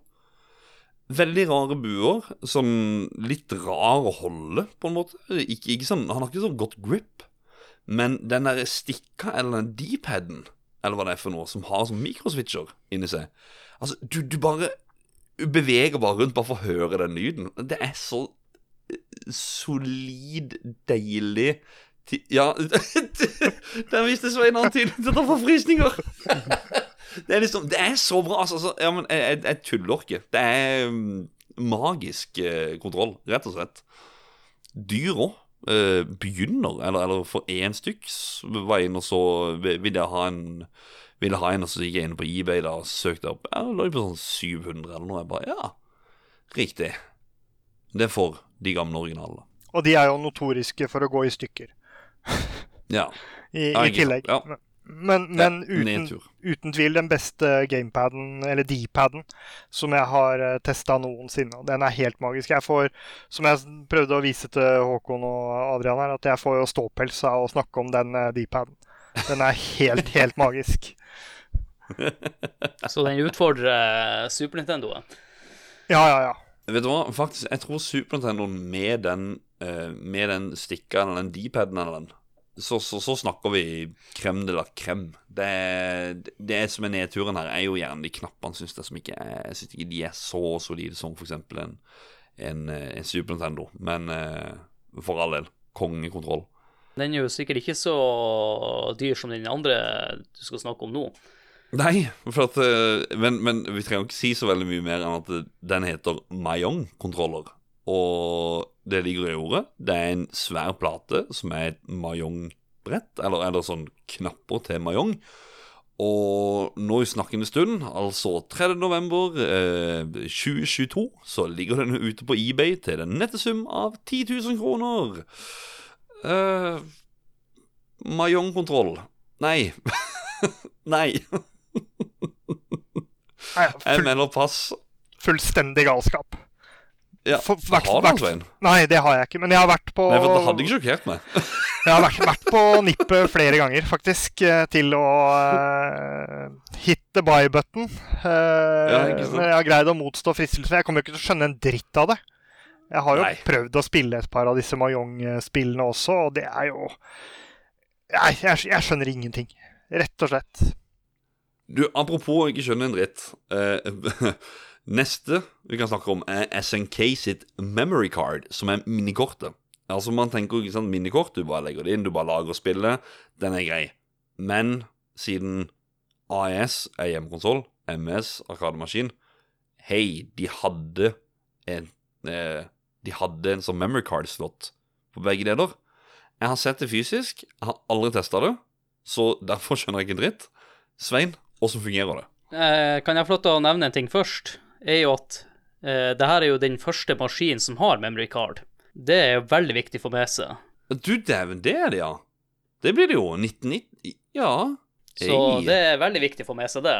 Veldig rare buer. Sånn litt rar å holde, på en måte. Ikke, ikke sånn, han har ikke sånn godt grip. Men den der stikka, eller den D-paden, eller hva det er for noe, som har sånn mikroswitcher inni seg Altså, du, du bare beveger bare rundt bare for å høre den lyden. Det er så eh, solid, deilig Ja Der viste Svein antydning til å få frysninger! Det er liksom Det er så bra. Altså, altså, ja, men jeg, jeg, jeg tuller ikke. Det er mm, magisk eh, kontroll, rett og slett. Dyr òg. Eh, begynner, eller, eller for én stykk, var jeg inne og så Vil jeg ha en Ville ha en, og så gikk jeg inn på eBay da og søkte opp. Ja, det lå på sånn 700 eller noe. Jeg bare Ja, riktig. Det er for de gamle originalene. Og de er jo notoriske for å gå i stykker Ja. i, i tillegg. Ja. Men, men uten, uten tvil den beste gamepaden, eller D-paden, som jeg har testa noensinne. Og den er helt magisk. Jeg får, som jeg prøvde å vise til Håkon og Adrian her, at jeg får jo ståpels av å snakke om den eh, D-paden. Den er helt, helt magisk. Så den utfordrer Super Nintendoen. Ja, ja, ja. Vet du hva, faktisk, jeg tror Super Nintendo med den, eh, med den stikkeren eller den D-paden eller den, så, så, så snakker vi krem de la krem. Det, det som er nedturen her, er jo gjerne de knappene, syns jeg, som ikke er Jeg synes ikke de er så solide som f.eks. En, en, en Super Nintendo. Men eh, for all del, kongekontroll. Den er jo sikkert ikke så dyr som den andre du skal snakke om nå. Nei, at, eh, men, men vi trenger ikke si så veldig mye mer enn at den heter Mayong-kontroller. Og det ligger i ordet. Det er en svær plate som er et Mayong-brett, eller, eller sånn knapper til Mayong. Og nå i snakkende stund, altså 3. november eh, 2022, så ligger den ute på eBay til den nette sum av 10 000 kroner. Eh, Mayong-kontroll. Nei. Nei. Jeg melder pass. fullstendig galskap. Ja, For- vært, har du hvert- den, Nei, det har jeg ikke. Men jeg har vært på Nei, for det hadde ikke sjokkert meg. Jeg har vært, vært på nippet flere ganger, faktisk, eh, til å uh, hit the buy button. Uh, Ja, men jeg har greid å motstå fristelsen. Jeg kommer jo ikke til å skjønne en dritt av det. Jeg har jo Nei. prøvd å spille et par av disse Mayong-spillene også, og det er jo Nei, jeg, jeg skjønner ingenting. Rett og slett. Du, apropos ikke skjønne en dritt. Eh, neste vi kan snakke om, er SNK sitt memory card, som er minikortet. Altså Man tenker jo ikke sant, minikort, du bare legger det inn, du bare lager spillet. Den er grei. Men siden AES er hjemmekonsoll, MS Arkademaskin Hei, de hadde en eh, De hadde en sånn memory card-slott på begge deler. Jeg har sett det fysisk, jeg har aldri testa det, så derfor skjønner jeg ikke en dritt. Svein, åssen fungerer det? Eh, kan jeg få lov til å nevne en ting først? Er jo at eh, det her er jo den første maskinen som har memory card. Det er jo veldig viktig å få med seg. Du dæven, det er det, ja. Det blir det jo. 1990 Ja. Så det er veldig viktig å få med seg det.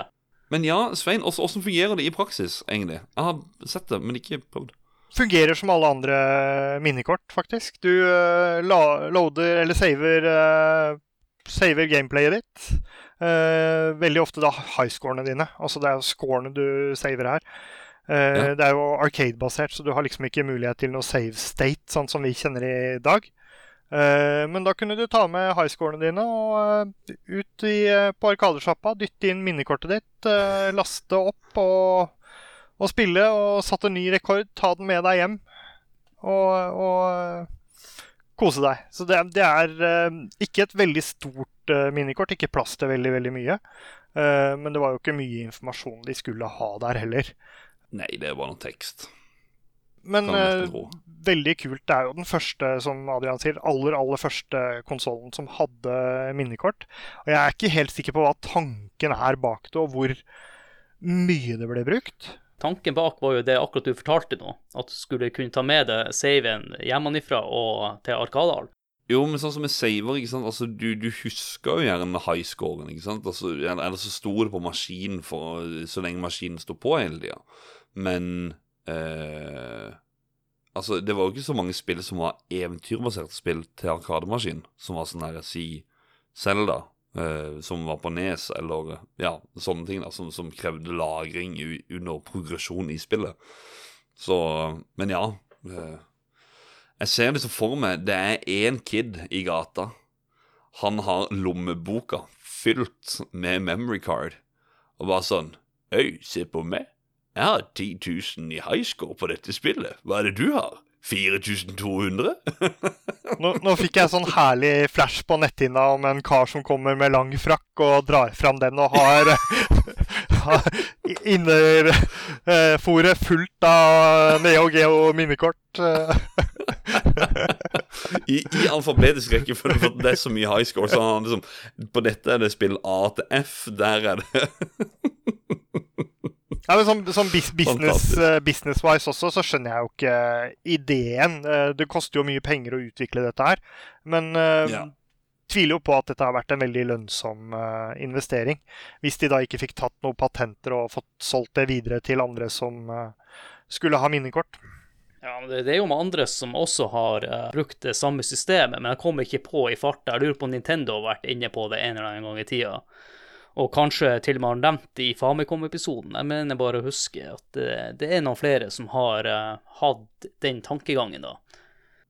Men ja, Svein, åssen fungerer det i praksis, egentlig? Jeg har sett det, men ikke prøvd. Fungerer som alle andre minikort, faktisk. Du uh, la, loader eller saver, eh, saver gameplayet ditt. Eh, veldig ofte da highscorene dine. Altså det er jo scorene du saver her. Eh, Ja. Det er jo arcade-basert, så du har liksom ikke mulighet til noe save state, sånn som vi kjenner i dag. Eh, men da kunne du ta med highscorene dine og eh, ut i, eh, på Arkadesjappa, dytte inn minnekortet ditt, eh, laste opp og og spille og satte ny rekord. Ta den med deg hjem og, og kose deg. Så det, det er eh, ikke et veldig stort eh, minikort, ikke plass til veldig, veldig mye. Eh, men det var jo ikke mye informasjon de skulle ha der heller. Nei, det var noe tekst. Men tro. veldig kult. Det er jo den første, som Adrian sier, aller, aller første konsollen som hadde minnekort. Og jeg er ikke helt sikker på hva tanken er bak det, og hvor mye det ble brukt. Tanken bak var jo det akkurat du fortalte nå, at du skulle kunne ta med deg saven hjemmefra og til Arkadal. Jo, men sånn som med saver, ikke sant Altså, du, du husker jo gjerne highscoren, ikke sant? Altså, eller så sto det på maskinen for, så lenge maskinen sto på hele tida. Men eh, Altså, det var jo ikke så mange spill som var eventyrbaserte spill til Arkademaskin, som var sånn her, si Zelda, eh, som var på Nes, eller ja, sånne ting da, som, som krevde lagring under progresjon i spillet. Så Men ja. Uh, jeg ser liksom for meg Det er én kid i gata. Han har lommeboka fylt med memory card. Og bare sånn Øy, se på meg. Jeg har 10 000 i highscore på dette spillet. Hva er det du har? 4200? Nå, nå fikk jeg sånn herlig flash på netthinna om en kar som kommer med lang frakk og drar fram den og har, har innerfòret fullt av Neo Geo minnekort. eh. I, I alfabetisk rekkefølge, for det er så mye highscore. Så han liksom På dette er det spill A til F. Der er det Ja, men Som, sånn business, eh, business-wise også, så skjønner jeg jo ikke ideen. Eh, Det koster jo mye penger å utvikle dette her. Men eh, Ja. tviler jo på at dette har vært en veldig lønnsom uh, investering. Hvis de da ikke fikk tatt noen patenter og fått solgt det videre til andre som uh, skulle ha minnekort. Ja, men det, det, er jo med andre som også har uh, brukt det samme systemet, men jeg kommer ikke på i farta. Jeg lurer på om Nintendo har vært inne på det en eller annen gang i tida. Og kanskje til og med har nevnt i Famicom-episoden. Jeg mener bare å huske at det, det er noen flere som har hatt den tankegangen, da.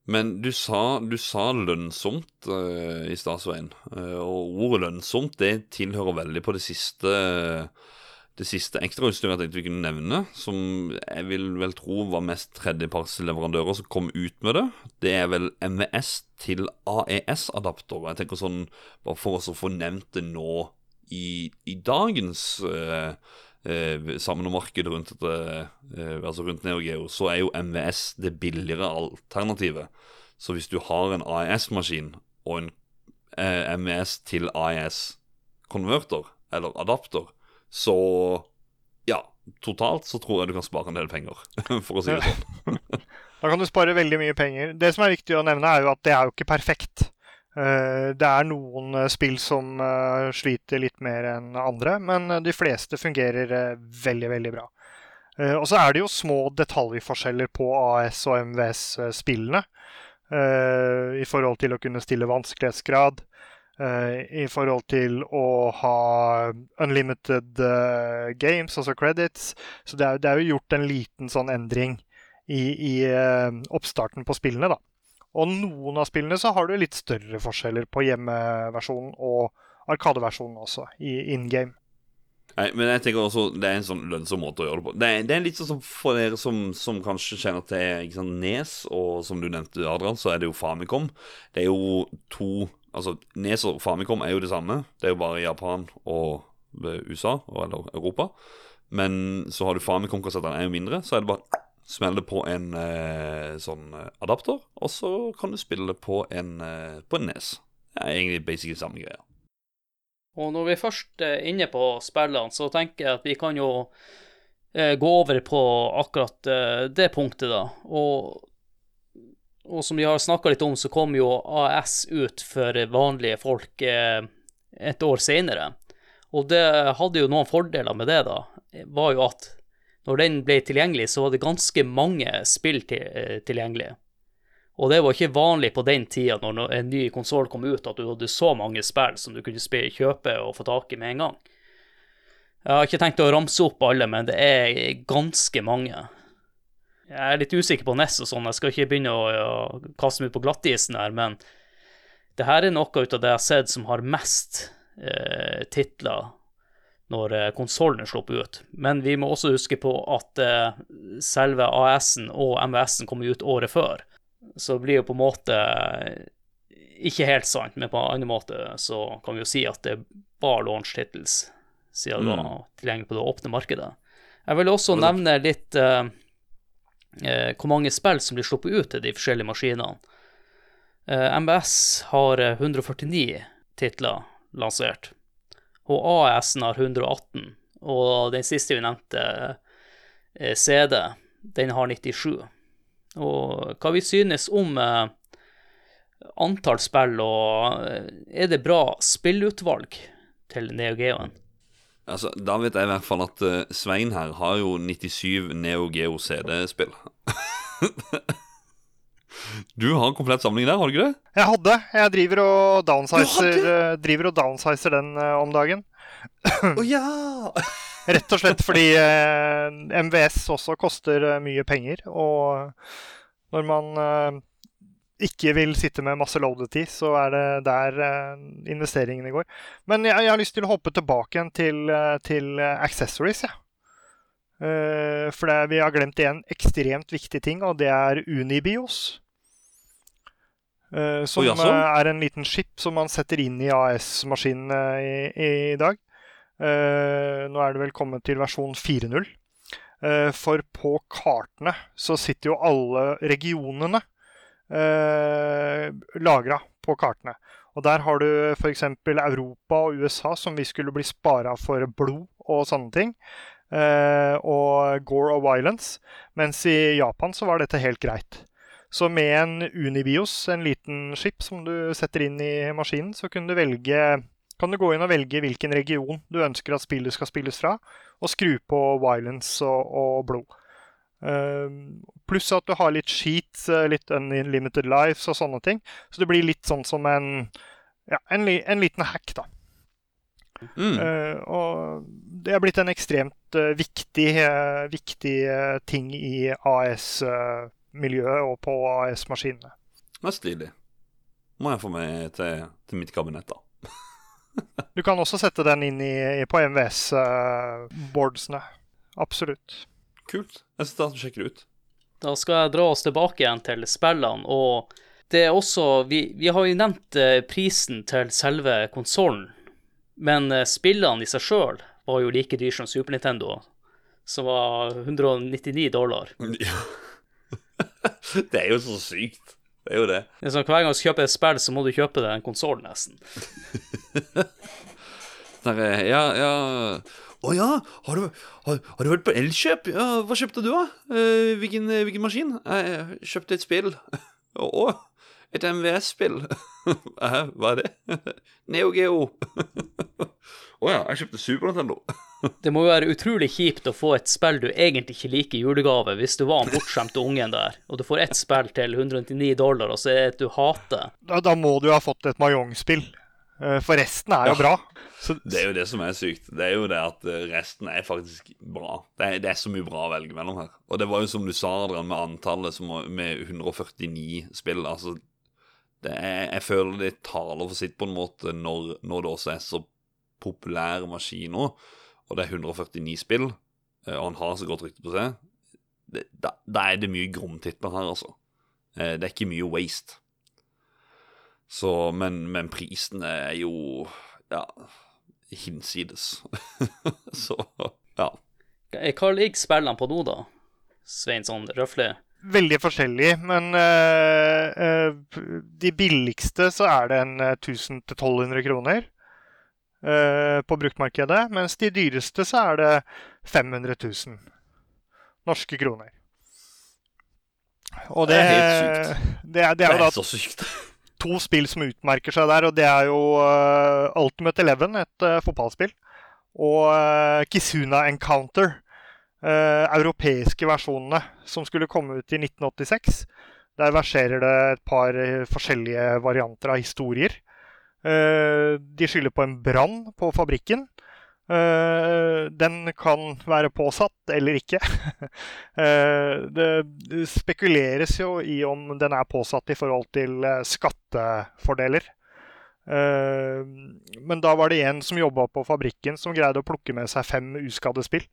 Men du sa, du sa lønnsomt uh, i stad. Uh, og ordet lønnsomt det tilhører veldig på det siste det siste ekstrautstyret jeg tenkte vi kunne nevne, som jeg vil vel tro var mest tredjepartsleverandører som kom ut med det. Det er vel MVS til AES-adapter. Jeg tenker sånn, Bare for oss å få nevnt det nå i, i dagens eh, eh, samlemarked rundt, dette, eh, altså rundt NeoGeo, så er jo MVS det billigere alternativet. Så hvis du har en AES-maskin og en eh, MVS til AES-konverter, eller adapter, så ja, totalt så tror jeg du kan spare en del penger, for å si det sånn. da kan du spare veldig mye penger. Det som er viktig å nevne, er jo at det er jo ikke perfekt. Eh, det er noen eh, spill som eh, sliter litt mer enn andre, men de fleste fungerer veldig, veldig bra. Og så er det jo små detaljforskjeller på AS og MVS-spillene. I forhold til å kunne stille vanskelighetsgrad. I forhold til å ha unlimited games, altså credits. Så det er, jo gjort en liten sånn endring i, i oppstarten på spillene, da. Og noen av spillene så har du litt større forskjeller på hjemmeversjonen og Arkadeversjonen også, i in game. Nei, men jeg tenker også Det er en sånn lønnsom måte å gjøre det på. Det er, det er litt sånn for dere som, som kanskje kjenner til ikke sant, Nes, og som du nevnte, Adrian, så er det jo Famicom. Det er jo to Altså, Nes og Famicom er jo det samme. Det er jo bare Japan og USA, eller Europa. Men så har du Famicom-kassettene, er jo mindre. Så er det bare Smell det på en eh, sånn eh, adapter, og så kan du spille det på en, eh, på en nes. Det er egentlig basically samme greia. Og når vi først er inne på spillene, så tenker jeg at vi kan jo eh, gå over på akkurat eh, det punktet, da. Og, og som vi har snakka litt om, så kom jo AS ut for vanlige folk eh, et år seinere. Og det hadde jo noen fordeler med det, da. Var jo at når den ble tilgjengelig, så var det ganske mange spill til, eh, tilgjengelig. Og det var ikke vanlig på den tida, når en ny konsoll kom ut, at du hadde så mange spill som du kunne spille, kjøpe og få tak i med en gang. Jeg har ikke tenkt å ramse opp alle, men det er ganske mange. Jeg er litt usikker på NES og sånn, jeg skal ikke begynne å, å kaste meg ut på glattisen her, men det her er noe av det jeg har sett som har mest eh, titler når eh, konsollen er ut. Men vi må også huske på at eh, selve AS-en og MVS-en kommer ut året før. Så det blir jo på en måte eh, ikke helt sant, men på en annen måte så kan vi jo si at det var launch titles, siden det var mm. tilgjengelig på det åpne markedet. Jeg vil også nevne litt uh, uh, hvor mange spill som blir sluppet ut til de forskjellige maskinene. Uh, MBS har 149 titler lansert og AS-en har 118. Og den siste vi nevnte, eh, CD, den har 97. Og hva vi synes om eh, antall spill, og eh, er det bra spillutvalg til Neo Geoen? Altså, Da vet jeg i hvert fall at Svein her har jo 97 Neo Geo CD-spill. Du har en komplett samling der, har du ikke det? Jeg hadde. Jeg driver og downsizer, uh, driver og downsizer den uh, om dagen. Å oh, ja! Rett og slett fordi eh, MVS også koster mye penger. Og når man ikke vil sitte med masse loaded-tid, så er det der investeringene går. Men jeg, jeg, har lyst til å hoppe tilbake igjen til, til accessories, jeg. Ja. For det, vi har glemt en ekstremt viktig ting, og det er Unibios. Uh, som oh, er en liten chip som man setter inn i AS-maskinene i, i, dag. Uh, nå er det vel kommet til versjon 4.0. Uh, for på kartene så sitter jo alle regionene uh, lagra på kartene. Og der har du f.eks. Europa og USA, som vi skulle bli spara for blod og sånne ting. og gore og violence. Mens i Japan så var dette helt greit. Så med en Unibios, en liten skip som du setter inn i maskinen, så kunne du velge kan du gå inn og velge hvilken region du ønsker at spillet skal spilles fra, og skru på violence og, og blod. Uh, pluss at du har litt sheets, eh, litt unlimited lives og sånne ting. Så det blir litt sånn som en, ja, en, en liten hack, da. Mm. Uh, og det er blitt en ekstremt uh, viktig, viktig ting i AS-miljøet og på AS-maskinene. Er stilig. Må jeg få med til, til mitt kabinett, da. du kan også sette den inn i, på MVS-boardsene. Absolutt. Kult. Jeg skal du det ut. Da skal jeg dra oss tilbake igjen til spillene. og det er også Vi, vi har jo nevnt prisen til selve konsollen men eh, spillene i seg sjøl var jo like dyr som Super Nintendo, som var 199 dollar. Ja. det er jo så sykt. Det er jo det. det er sånn, hver gang du kjøper et spill, så må du kjøpe deg en konsoll, nesten. Der, ja, ja Å oh, ja, har du, har, har du, vært på Elkjøp? Ja, hva kjøpte du, da? Uh, hvilken, hvilken, maskin? Jeg kjøpte et spill. Å, oh, et MVS-spill. Hva er det? Neo Geo. Å oh ja, jeg kjøpte Super Nintendo. Det må jo være utrolig kjipt å få et spill du egentlig ikke liker i julegave, hvis du var den bortskjemte ungen der, og du får ett spill til 199 dollar, og så er det et du hater. Da, da må du ha fått et Mayong-spill. Eh, for resten er jo ja. bra. Så, det er jo det som er sykt. Det er jo det at eh, resten er faktisk bra. Det er, det er så mye bra å velge mellom her. Og det var jo som du sa, Adrian, med antallet som, med 149 spill. Altså, er, jeg føler det taler for sitt på en måte når, når, det også er så populære maskiner, og det er 149 spill, eh, og han har så godt rykte på seg. Det, da, da, er det mye gromtitler her, altså. Eh, det er ikke mye waste. Så, men, men prisen er jo ja, hinsides. så ja. Hva ligger spillene på nå, da? Svein, sånn røftlig? veldig forskjellig, men uh, uh, de billigste så er det en 1000-1200 eh, kroner uh, på bruktmarkedet. Mens de dyreste så er det 500 000 norske kroner. Og det, det er helt sykt. Det er, det er, det er så sykt. to spill som utmerker seg der, og det er jo Ultimate Eleven, et fotballspill, og Kisuna Encounter uh, europeiske versjonene som skulle komme ut i 1986. Der verserer det et par eh, forskjellige varianter av historier. Uh, de skylder på en brann på fabrikken. Uh, den kan være påsatt eller ikke. uh, det spekuleres jo i om den er påsatt i forhold til skattefordeler. Men da var det en som jobba på fabrikken som greide å plukke med seg fem uskadde spill.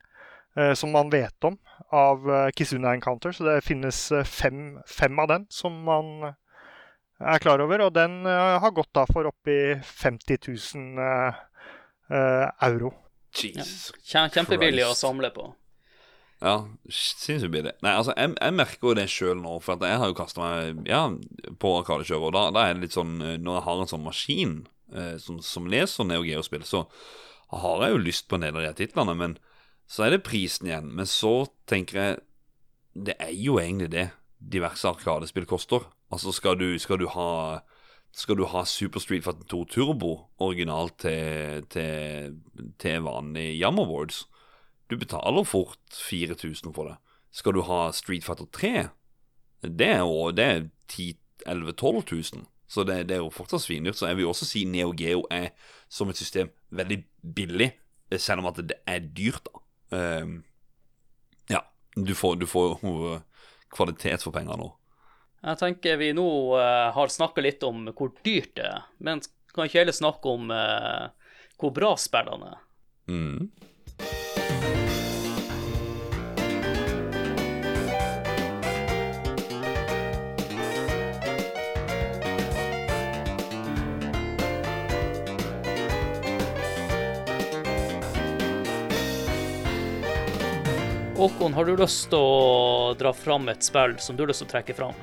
Eh, som man vet om av eh, Kizuna Encounter. Så det finnes eh, fem, fem, av den som man er klar over. Og den har gått da for oppi 50 000 euro. Jesus ja. Kjempebillig å samle på. Ja, sinnssykt billig. Nei, altså, jeg, jeg merker jo det sjøl nå, for jeg har jo kasta meg ja, på Arkadekjøret. Og da, da, er det litt sånn Når jeg har en sånn maskin eh, som, som, leser Neo Geo-spill, så har jeg jo lyst på en del av de titlene, men så er det prisen igjen. Men så tenker jeg Det er jo egentlig det diverse Arkadespill koster. Altså, skal du, skal du ha skal du ha Super Street Fighter 2 Turbo originalt til, til, til vanlig Yam Awards, du betaler fort 4000 for det. Skal du ha Street Fighter 3, det er jo det er 10 11 12 000. Så det, det, er jo fortsatt svindyrt. Så jeg vil også si Neo Geo er som et system veldig billig, selv om at det er dyrt, da. Um, ja, du får, får uh, kvalitet for penger nå. Jeg tenker vi nå uh, har snakka litt om hvor dyrt det er, men kan ikke heller snakke om uh, hvor bra spillene er. Mm. Håkon, har du lyst til å dra fram et spill som du har lyst til å trekke fram?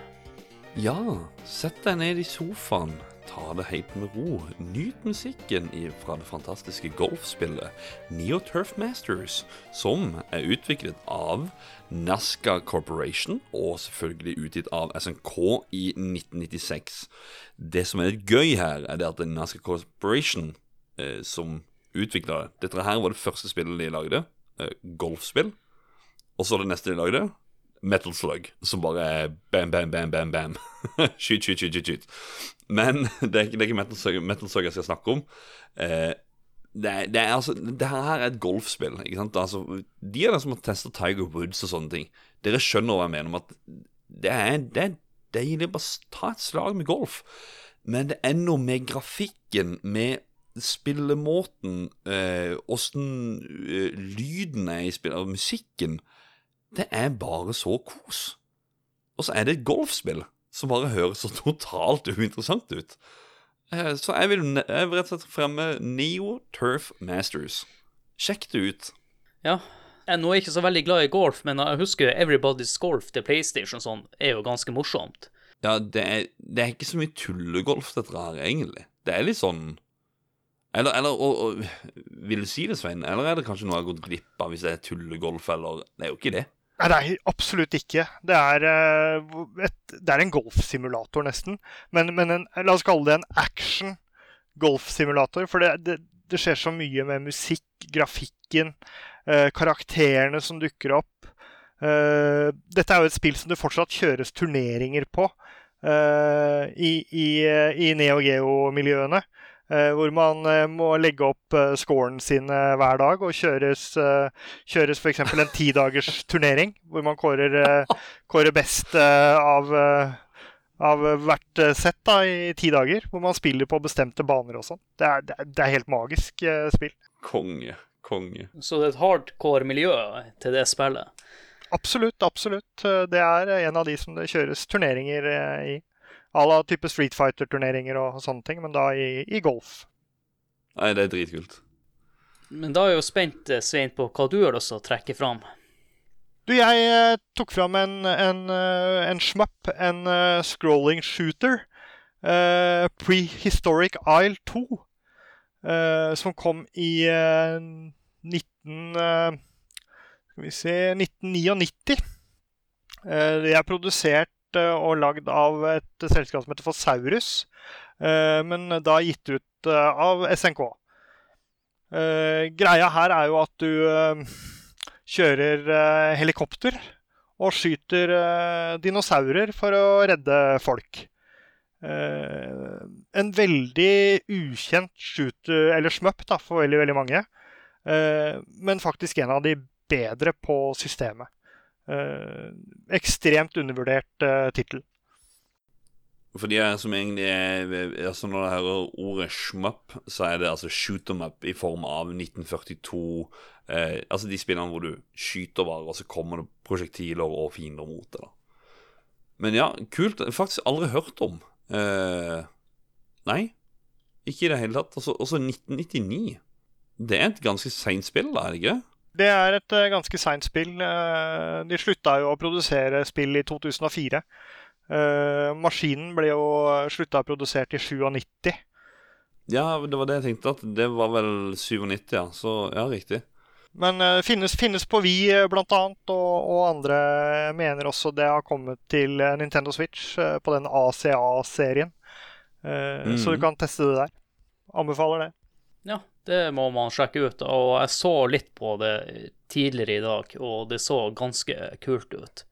Ja, sett deg ned i sofaen. Ta det helt med ro. Nyt musikken fra det fantastiske golfspillet Neo Turf Masters, som er utviklet av Nazca Corporation og selvfølgelig utgitt av SNK i 1996. Det som er litt gøy her, er det at Nazca Corporation eh, som utvikla det. Dette her var det første spillet de lagde. Eh, golfspill. Og så det neste de lagde, Metal Slug, som bare er bam, bam, bam, bam, bam. skyt, skyt, skyt, skyt, skyt. Men det er det er ikke Metal, Slug, Metal Slug jeg skal snakke om. Eh, det, er, det, er, altså, det her er et golfspill. ikke sant? Altså, de av dere som har testa Tiger Woods og sånne ting, dere skjønner hva jeg mener om at det er, det er deilig bare ta et slag med golf. Men det er noe med grafikken, med spillemåten, åssen eh, lyden er i spillet, og musikken Det er bare så kos. Og så er det et golfspill som bare høres så totalt uinteressant ut. Eh, Så jeg vil, jeg vil rett og slett fremme Neo Turf Masters. Sjekk det ut. Ja. Jeg nå er ikke så veldig glad i golf, men jeg husker Everybody's Golf til PlayStation sånn, er jo ganske morsomt. Ja, det er, det er ikke så mye tullegolf, dette her, egentlig. Det er litt sånn Eller, eller og, og, Vil du si det, Svein? Eller er det kanskje noe jeg har gått glipp av hvis det er tullegolf, eller Det er jo ikke det. Nei, er absolutt ikke. Det er, eh, et, det er en golfsimulator, nesten. Men, men en, la oss kalle det en action golfsimulator. For det, det, det skjer så mye med musikk, grafikken, eh, karakterene som dukker opp. Eh, dette er jo et spill som det fortsatt kjøres turneringer på i, i, i Neo Geo-miljøene. Eh, hvor man eh, må legge opp uh, scoren sin eh, hver dag og kjøres, kjøres f.eks. en tidagers turnering, hvor man kårer, eh, kårer best eh, av, eh, av hvert eh, sett da, i ti dager. Hvor man spiller på bestemte baner og sånn. Det, det, er- det er helt magisk eh, spill. Konge. Konge. Så det er et hardcore miljø til det spillet. Absolutt, absolutt. Eh, Det er eh, en av de som det kjøres turneringer eh, i. À la type Street Fighter-turneringer og sånne ting, men da i, i golf. Nei, det er dritkult. Men da er jeg jo spent, eh, Svein, på hva du har lyst til å trekke fram. Du, jeg eh, tok fram en, en, eh, en schmup, en scrolling shooter. Uh, Prehistoric Isle 2. Uh, som kom i uh, 19... eh, skal vi se 1999. Eh, det er produsert og lagd av et selskap som heter Fosaurus. eh, men da gitt ut eh, av SNK. Eh, greia her er jo at du eh, kjører eh, helikopter og skyter eh, dinosaurer for å redde folk. Eh, en veldig ukjent shooter, eller smøpp for veldig, veldig mange. Eh, men faktisk en av de bedre på systemet. Eh, ekstremt undervurdert eh, tittel. For de som egentlig er altså Når jeg hører ordet shmup, så er det altså shoot them up i form av 1942. Eh, altså de spillene hvor du skyter bare, og så kommer det prosjektiler og fiender mot det. da Men ja, kult. Faktisk aldri hørt om. Eh, nei, ikke i det hele tatt. Altså, også 1999. Det er et ganske seint spill, da, er det ikke? Det er et eh, ganske seint spill. Eh, de slutta jo å produsere spill i 2004. Eh, maskinen ble jo slutta produsert i 97. Ja, det var det jeg tenkte. At det var vel 97, ja. Så ja, riktig. Men det finnes, finnes på Vi blant annet, og, og andre mener også det har kommet til Nintendo Switch på den ACA-serien. Eh, Så du Mhm. kan teste det der. Anbefaler det. Ja, det må man sjekke ut. Og jeg så litt på det tidligere i dag, og det så ganske kult ut.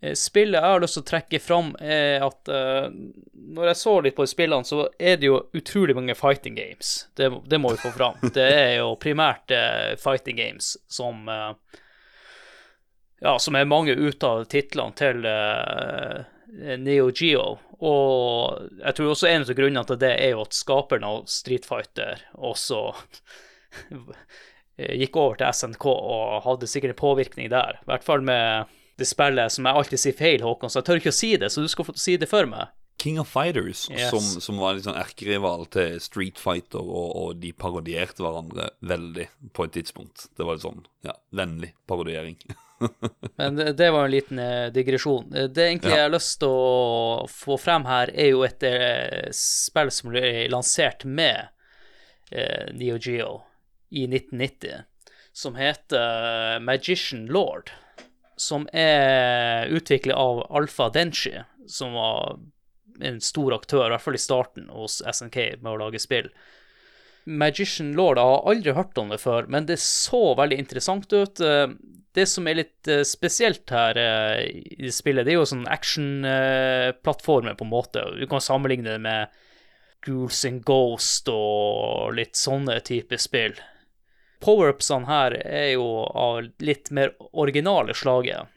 Eh, Spillet jeg har lyst til å trekke fram, er at uh, når jeg så litt på spillene, så er det jo utrolig mange fighting games. Det, det må vi få fram. Det er jo primært uh, fighting games som uh, Ja, som er mange ut av titlene til Neo Geo. Og jeg tror også en av grunnene til det er jo at skaperen av Street Fighter også gikk over til SNK og hadde sikkert en påvirkning der. I hvert fall med det spillet som jeg alltid sier feil, Håkon, så jeg tør ikke å si det, så du skal få si det for meg. King of Fighters, Yes. som, som var litt sånn erkerival til Street Fighter, og, og de parodierte hverandre veldig på et tidspunkt. Det var litt sånn, ja, vennlig parodiering. Men det, det var en liten eh, digresjon. Eh, Det egentlig Ja. jeg har lyst til å få frem her, er jo et eh, spill som ble lansert med eh, Neo Geo i 1990, som heter Magician Lord. Som er utviklet av Alfa Denshi, som var en stor aktør, i hvert fall i starten hos SNK, med å lage spill. Magician Lord jeg har aldri hørt om det før, men det så veldig interessant ut. Eh, Det som er litt eh, spesielt her eh, i spillet, det er jo sånn action-plattformer, på en måte. Du kan sammenligne det med Ghouls and Ghost og litt sånne type spill. Power-upsene her er jo av litt mer originale slaget.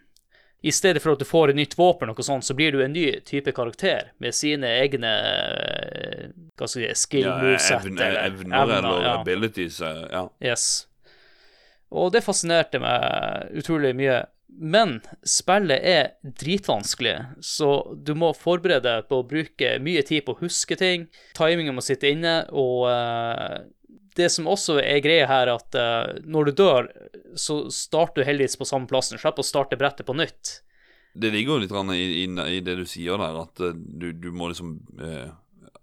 I stedet for at du får et nytt våpen, noe sånt, så blir du en ny type karakter med sine egne eh, hva skal jeg si, skill Ja, moveset. evner, eller evner eller ja. abilities. eh, Ja. Yes. Og det fascinerte meg utrolig mye. Men spillet er dritvanskelig, så du må forberede deg på å bruke mye tid på å huske ting. Timingen må sitte inne, og eh, det som også er greia her, at uh, når du dør, så starter du heldigvis på samme plassen. Slipp å starte brettet på nytt. Det ligger jo litt grann i, i, i det du sier der, at uh, du, du må liksom uh,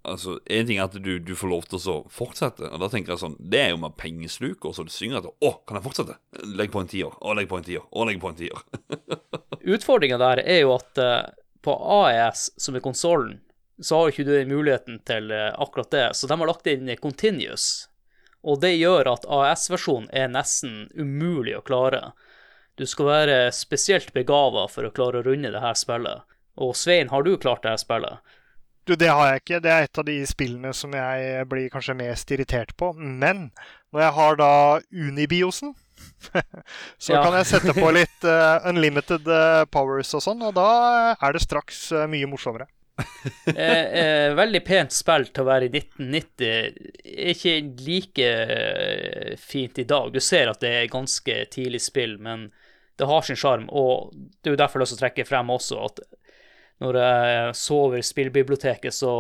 Altså, En ting er at du, du får lov til å fortsette, og da tenker jeg sånn Det er jo med pengesluk, og så du synger etter Å, kan jeg fortsette? Legg på en tier, og legg på en tier, og legg på en tier. Utfordringa der er jo at på AES, som er konsollen, så har ikke du muligheten til akkurat det. Så de har lagt inn Continuous. Og det gjør at AES-versjonen er nesten umulig å klare. Du skal være spesielt begava for å klare å runde det her spillet. Og Svein, har du klart det her spillet? Du, det har jeg ikke. Det er et av de spillene som jeg blir kanskje mest irritert på. Men når jeg har da Unibiosen, så Ja. kan jeg sette på litt uh, unlimited eh, powers og sånn, og da er det straks eh, mye morsommere. Eh, eh, veldig pent spill til å være i 1990. Ikke like eh, fint i dag. Du ser at det er ganske tidlig spill, men det har sin sjarm. Og det er jo derfor jeg vil trekke frem også at når jeg så over spillbiblioteket, så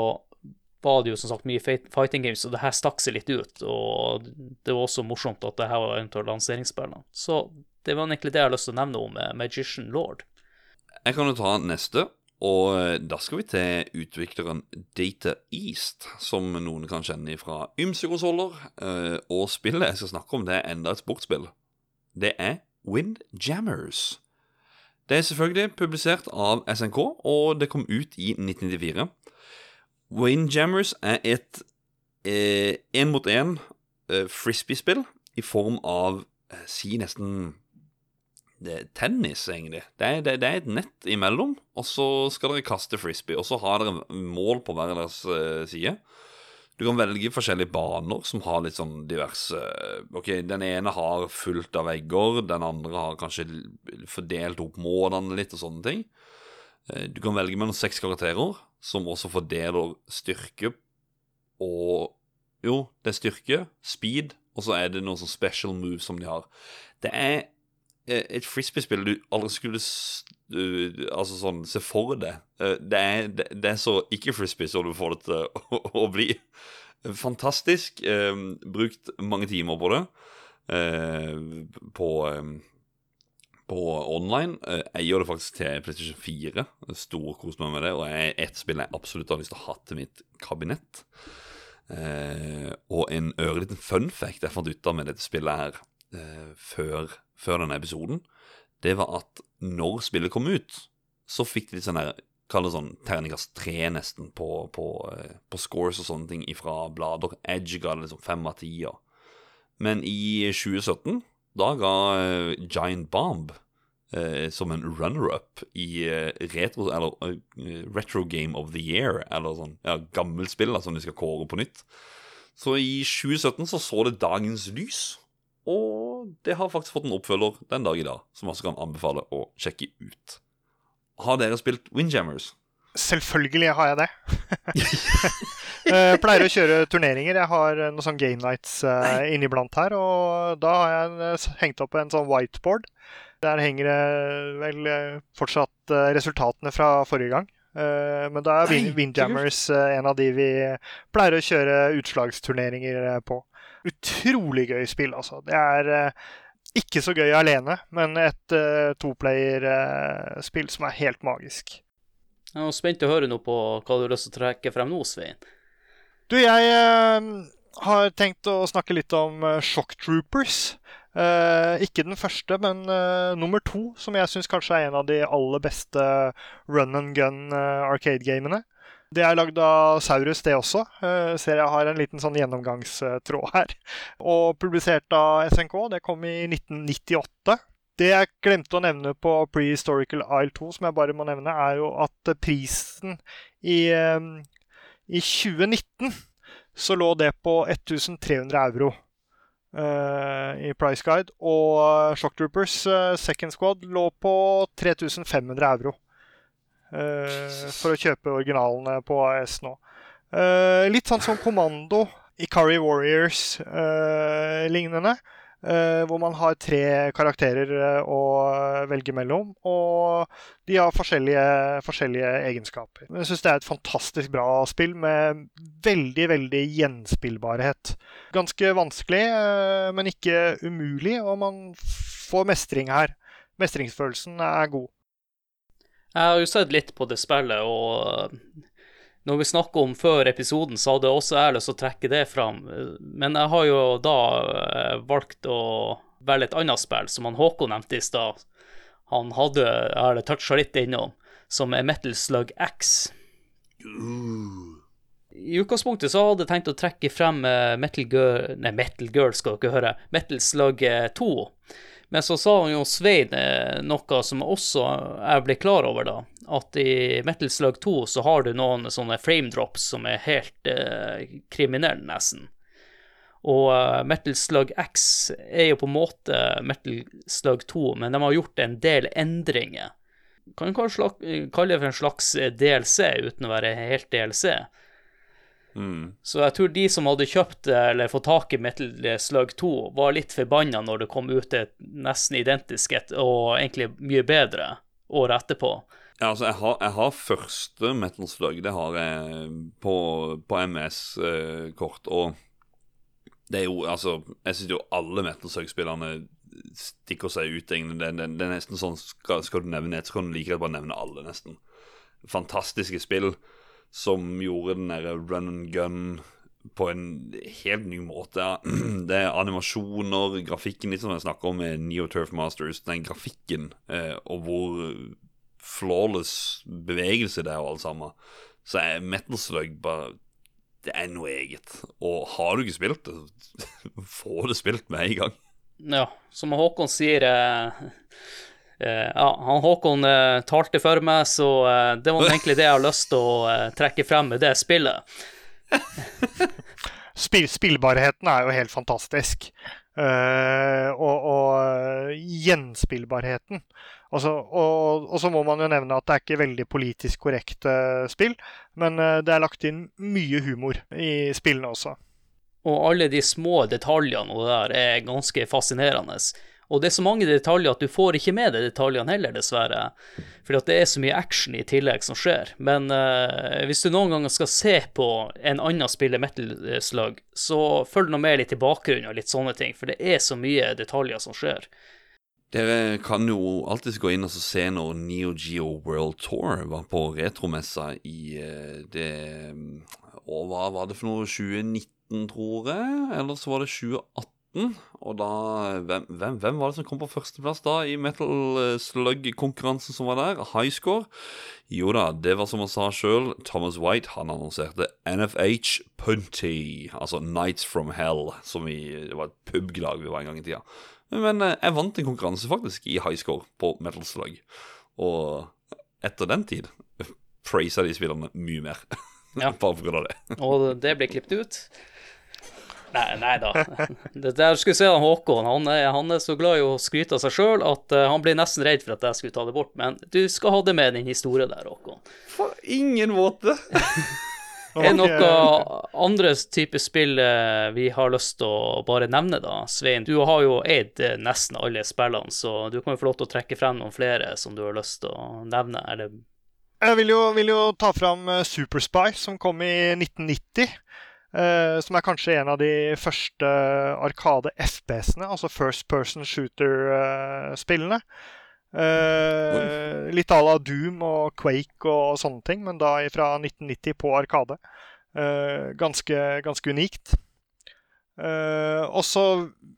var det jo som sagt mye fighting games, og det her stakk seg litt ut. Og det var også morsomt at det her var eventuelt lanseringsspillene. Så det var egentlig det jeg har lyst til å nevne om eh, Magician Lord. Jeg kan jo ta neste, og eh, da skal vi til utvikleren Data East, som noen kan kjenne fra ymse konsoller. eh, Og spillet jeg skal snakke om, det er enda et sportsspill. Det er Windjammers. Det er selvfølgelig publisert av SNK, og det kom ut i 1994. Windjammers er et én mot én frisbee-spill i form av eh, si nesten det er tennis, egentlig. Det er, det, det er et nett imellom, og så skal dere kaste frisbee. Og så har dere mål på hver deres eh, side. Du kan velge forskjellige baner som har litt sånn diverse Ok, den ene har fullt av vegger, den andre har kanskje fordelt opp målene litt og sånne ting. Eh, Du kan velge mellom seks karakterer, som også fordeler styrke og Jo, det er styrke, speed, og så er det noen sånn special moves som de har. Det er eh, et frisbee-spill du aldri skulle du- Altså sånn se for deg. Eh, Det det, det er så ikke frisbee som du får det til å, å bli. Fantastisk. Eh, brukt mange timer på det. Eh, på eh, på online. Eh, Jeg gjør det faktisk til PlayStation 4. Storkost meg med det. Og jeg er et spill jeg absolutt har lyst til å ha til mitt kabinett. Eh, og en ørliten fun fact jeg fant ut av med dette spillet her eh, før, før denne episoden, det var at når spillet kom ut, så fikk de sånn her Kall det sånn terningkast tre, nesten, på, på, eh, på scores og sånne ting ifra blader. Edge ga det liksom fem av ti. Men i 2017, da ga eh, Giant Bomb eh, som en runner-up i eh, retro, eller, Retro Game of the Year, eller sånn ja, gammelt spill som som de skal kåre på nytt. Så i 2017 så så det dagens lys, og det har faktisk fått en oppfølger den dag i dag, som også kan anbefale å sjekke ut. Har dere spilt Windjammers? Selvfølgelig har jeg det. Jeg pleier å kjøre turneringer. Jeg har noen sånn game nights uh, inniblant her. Og da har jeg eh, hengt opp en sånn whiteboard. Der henger det vel eh, fortsatt eh, resultatene fra forrige gang. Eh, men da er Windjammers eh, en av de vi pleier å kjøre utslagsturneringer eh, på. Utrolig gøy spill, altså. Det er eh, ikke så gøy alene, men et uh, toplayer-spill uh, som er helt magisk. Jeg er spent å høre noe på hva du har lyst til å trekke frem nå, Svein. Du, jeg uh, har tenkt å snakke litt om Shock Troopers. ikke den første, men nummer to, som jeg syns kanskje er en av de aller beste run and gun arcade-gamene. Det er lagd av Saurus, det også. Uh, ser jeg har en liten sånn gjennomgangstråd her. Og publisert av SNK. Det kom i 1998. Det jeg glemte å nevne på Prehistorical Isle 2, som jeg bare må nevne, er jo at prisen i, um, i 2019 så lå det på 1300 euro. Uh, i Price Guide. Og Shock Troopers uh, Second Squad lå på 3500 euro. Uh, for å kjøpe originalene på AS nå. Uh, litt sånn som Kommando, Ikari Warriors-lignende. Uh, hvor man har tre karakterer å velge mellom. Og de har forskjellige, forskjellige egenskaper. Jeg syns det er et fantastisk bra spill med veldig, veldig gjenspillbarhet. Ganske vanskelig, men ikke umulig, og man får mestring her. Mestringsfølelsen er god. Jeg har jo sett litt på det spillet, og når vi snakker om før episoden, så hadde også jeg lyst til å trekke det fram. Men jeg har jo da eh, valgt å velge et annet spill, som han Håkon nevnte i stad. Han hadde, jeg har toucha litt innom, som er Metal Slug X. I utgangspunktet så hadde jeg tenkt å trekke frem eh, Metal Girl Nei, Metal Girl skal dere høre. Metal Slug 2. Men så sa han jo Svein eh, noe som også jeg ble klar over, da. At i Metal Slug 2 så har du noen sånne frame drops som er helt eh, kriminelle, nesten. Og uh, Metal Slug X er jo på en måte Metal Slug 2, men de har gjort en del endringer. Kan kanskje kalle det for en slags DLC, uten å være helt DLC. Mm. Så jeg tror de som hadde kjøpt eller fått tak i Metal Slug 2, var litt forbanna når det kom ut et nesten identisk et, og egentlig mye bedre, året etterpå. Ja, altså, jeg har, jeg har, første Metal Slug. Det har jeg på, på MS-kort. og det er jo Altså, jeg syns jo alle Metal Slug-spillerne stikker seg ut. Det, det, det, er nesten sånn Skal, skal du nevne et, så kan du like godt bare nevne alle, nesten. Fantastiske spill som gjorde den derre run and gun på en helt ny måte. Det er animasjoner, grafikken, litt som jeg snakker om med Neo Turf Masters. Den grafikken eh, og hvor flawless bevegelse det er og alt sammen. Så er Metal Slug bare Det er noe eget. Og har du ikke spilt det, få det spilt med en gang. Ja, som Håkon sier eh ja, han Håkon uh, talte for meg, så uh, det var egentlig det jeg har lyst til å uh, trekke frem med det spillet. Spill spillbarheten er jo helt fantastisk. og, og gjenspillbarheten. Altså, og, og, så må man jo nevne at det er ikke veldig politisk korrekte spill, men det er lagt inn mye humor i spillene også. Og alle de små detaljene og det der er ganske fascinerende. Og det er så mange detaljer at du får ikke med deg detaljene heller, dessverre. Fordi det er så mye action i tillegg som skjer. Men uh, hvis du noen ganger skal se på en annen spiller Metal Slug, så følg nå med litt i bakgrunnen og litt sånne ting, for det er så mye detaljer som skjer. Dere kan jo alltids gå inn og se når Neo Geo World Tour var på retromessa i uh, det Og hva var det for noe? 2019, tror jeg? Eller så var det 2018? Og da hvem, hvem, hvem, var det som kom på førsteplass da i Metal eh, Slug-konkurransen som var der? High score? Jo da, det var som han sa sjøl, Thomas White han annonserte NFH Punty, altså Nights from Hell, som i, det var et publag vi var en gang i tida. Men eh, jeg vant en konkurranse faktisk i high score på Metal Slug. Og etter den tid prisa de spillerne mye mer. Ja. Bare pga. det. Og det ble klippet ut? Nei, nei da. Det der skulle se han Håkon. Han er, han er, så glad i å skryte av seg sjøl at uh, han blir nesten redd for at jeg skulle ta det bort. Men du skal ha det med din historie der, Håkon. På ingen måte. er det noe andre type spill uh, vi har lyst til å bare nevne, da? Svein, du har jo eid uh, nesten alle spillene, så du kan jo få lov til å trekke frem noen flere som du har lyst til å nevne, eller jeg vil jo, vil jo ta fram Superspy, som kom i 1990. eh, som er kanskje en av de første Arkade FPS-ene, altså First Person Shooter-spillene. Uh, litt à la Doom og Quake og sånne ting, men da fra 1990 på Arkade. Uh, ganske, ganske unikt. Uh, og så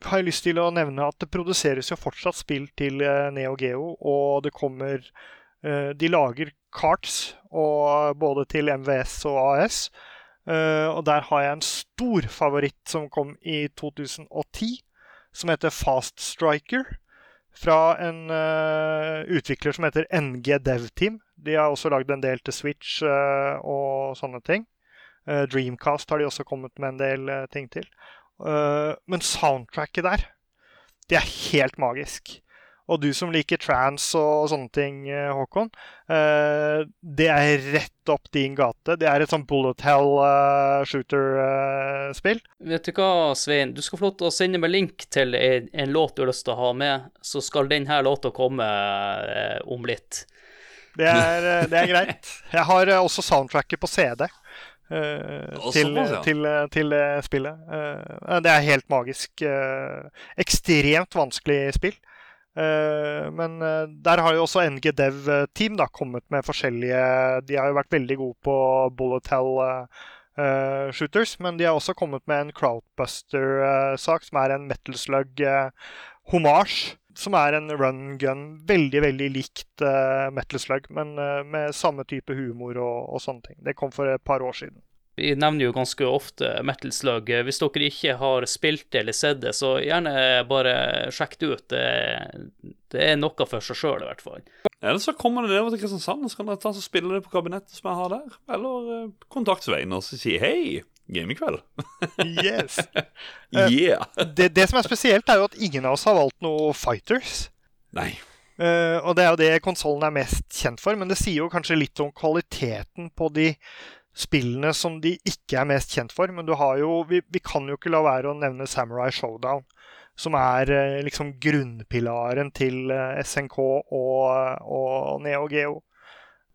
har jeg lyst til å nevne at det produseres jo fortsatt spill til Neo Geo, og det kommer De lager carts og, både til MVS og AS. Og der har jeg en stor favoritt som kom i 2010, som heter Fast Striker. Fra en utvikler som heter NG Dev Team. De har også lagd en del til Switch og sånne ting. Dreamcast har de også kommet med en del ting til. Men soundtracket der, det er helt magisk. Og du som liker trans og sånne ting, eh, Håkon, uh, det er rett opp din gate. Det er et sånn bullet hell uh, shooter-spill. Vet du hva, Svein? Du skal få lov til å sende meg link til en, låt du har lyst til å ha med, så skal denne låta komme om litt. Det er, det er greit. Jeg har også soundtracket på CD. Til, til, til, spillet. Det er helt magisk. Ekstremt vanskelig spill. Men der har jo også NG Dev Team da, kommet med forskjellige De har jo vært veldig gode på bullet hell shooters, men de har også kommet med en Crowdbuster-sak, som er en metal slug homage Som er en run gun. Veldig, veldig likt Metal Slug, men med samme type humor og, og sånne ting. Det kom for et par år siden. Vi nevner jo ganske ofte Metal Slug. Hvis dere ikke har spilt det eller sett det, så gjerne bare sjekk det ut. Det, det er noe for seg sjøl, i hvert fall. Eller så kommer det nedover til Kristiansand, så kan dere ta og spille det på kabinettet som jeg har der. Eller uh, kontakt Svein og si hei, gamingkveld. yes. yeah. Uh, det, det, som er spesielt, er jo at ingen av oss har valgt noe Fighters. Nei. Uh, og det er jo det konsollen er mest kjent for, men det sier jo kanskje litt om kvaliteten på de spillene som de ikke er mest kjent for. Men du har jo Vi, vi kan jo ikke la være å nevne Samurai Showdown. Som er eh, liksom grunnpilaren til eh, SNK og, og Neo Geo.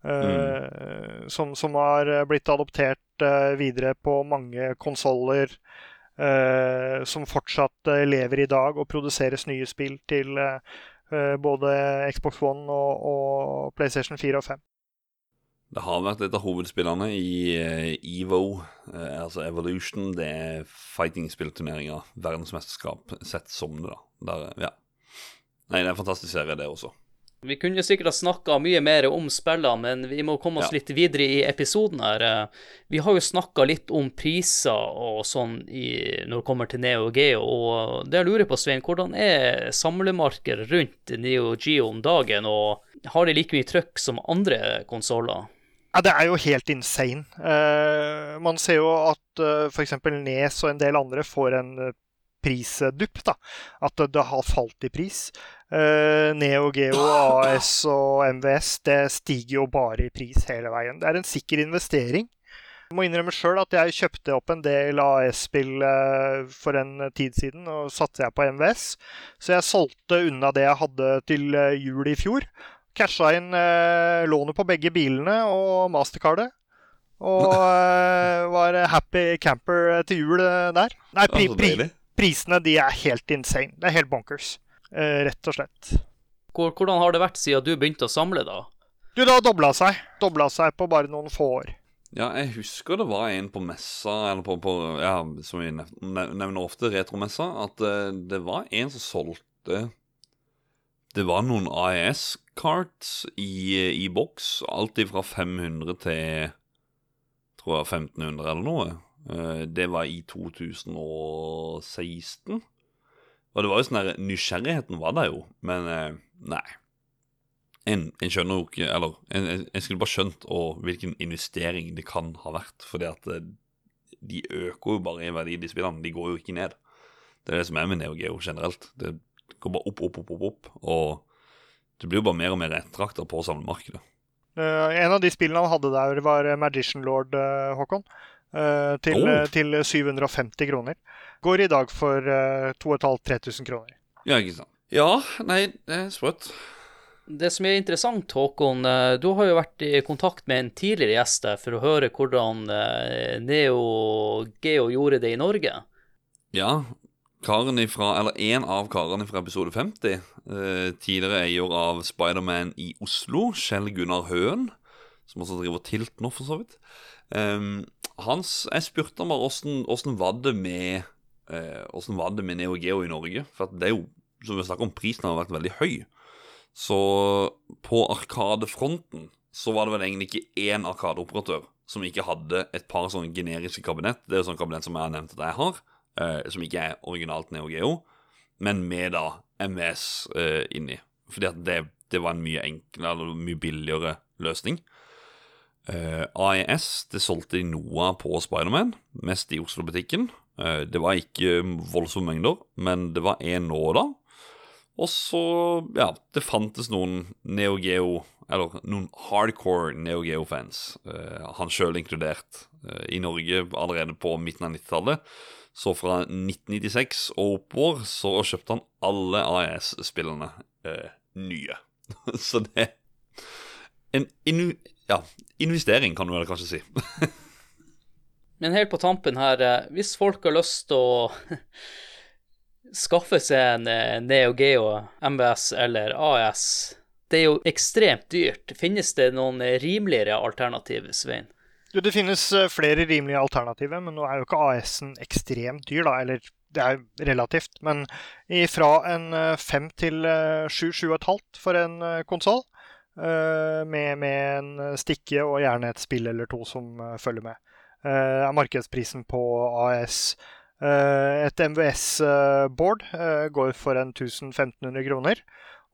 Uh, som, som, har blitt adoptert uh, videre på mange konsoller. Uh, som fortsatt lever i dag og produseres nye spill til både Xbox One og, og PlayStation 4 og 5. Det har vært et av hovedspillerne i uh, EVO, uh, altså Evolution. Det er fighting-spillturneringer, verdensmesterskap, sett som det, da. Der, ja. Nei, det er en fantastisk serie, det også. Vi kunne sikkert ha snakka mye mer om spillene, men vi må komme oss ja. litt videre i episoden her. Eh, vi har jo snakka litt om priser og sånn i, når det kommer til Neo Geo, og det jeg lurer på, Svein, hvordan er samlemarkedet rundt Neo Geo om dagen, og har de like mye trøkk som andre konsoller? Ja, Det er jo helt insane. Uh, man ser jo at uh, eh, f.eks. Nes og en del andre får en uh, prisdupp. da, At det, det, har falt i pris. Uh, Neo Geo, AS og MVS det stiger jo bare i pris hele veien. Det er en sikker investering. Jeg må innrømme sjøl at jeg kjøpte opp en del AS-spill for en tid siden, og satte jeg på MVS. Så jeg solgte unna det jeg hadde til jul i fjor, Casha inn eh, lånet på begge bilene og mastercardet. Og eh, var happy camper til jul eh, der. Nei, pri, pri, prisene de er helt insane. Det er helt bonkers, eh, rett og slett. Hvordan har det vært siden du begynte å samle, da? Du, Det har dobla seg. Dobla seg på bare noen få år. Ja, jeg husker det var en på messa, eller på, på ja, som vi nevner ofte, retromessa, at det var en som solgte Det var noen AES carts i, i boks. Alt fra 500 til tror jeg 1500 eller noe. Eh, det var i 2016. Og det var jo sånn der Nysgjerrigheten var der jo, men eh, nei. En, en skjønner jo ikke Eller en, en, skulle bare skjønt og hvilken investering det kan ha vært. Fordi at eh, de øker jo bare i verdi, de spillene. De går jo ikke ned. Det er det som er med Neo Geo generelt. Det går bare opp, opp, opp, opp. opp og det blir jo bare mer og mer ettertrakta på samlemarkedet. Uh, en av de spillene han hadde der, var Magician Lord, uh, Håkon. Uh, til, oh. til, 750 kroner. Går i dag for 2500-3000 kroner. Ja, ikke sant. Ja, nei, det er sprøtt. Det som er interessant, Håkon, eh, du har jo vært i kontakt med en tidligere gjest der for å høre hvordan eh, Neo Geo gjorde det i Norge. Ja, karen ifra, eller en av karene fra episode 50, eh, tidligere eier av Spiderman i Oslo, Kjell Gunnar Høen, som også driver Tilt nå, for så vidt. Um, hans, Jeg spurte bare åssen, åssen var det med eh, var det med Neo Geo i Norge? For det er jo, som vi snakker om, prisen har vært veldig høy. Så på Arkadefronten så var det vel egentlig ikke én Arkadeoperatør som ikke hadde et par sånne generiske kabinett. Det er jo sånn kabinett som jeg har nevnt at jeg har, som ikke er originalt Neo Geo, men med da MVS eh, inni. Fordi at det, det var en mye enklere, eller mye billigere løsning. Eh, AES det solgte de noe på Spiderman, mest i Oslo-butikken. Eh, det var ikke voldsomme mengder, men det var én nå da. Og så, ja, det fantes noen Neo Geo Eller noen hardcore Neo Geo-fans, eh, han sjøl inkludert, eh, i Norge allerede på midten av 90-tallet. Så fra 1996 og oppover så kjøpte han alle AES-spillene eh, nye. så det En inu, ja, investering, kan du vel kanskje si. Men helt på tampen her, eh, hvis folk har lyst til å skaffe seg en eh, Neo Geo, MBS eller AS, det er jo ekstremt dyrt. Finnes det noen eh, rimeligere alternativ, Svein? Jo, det finnes eh, flere rimelige alternativer, men nå er jo ikke AS-en ekstremt dyr, da. Eller det er jo relativt. Men fra en fem til sju, sju og et halvt for en konsoll. Med, med, en stikke og gjerne et spill eller to som følger med. Er markedsprisen på AS Eh, et MVS-board eh, går for en 1500 kroner.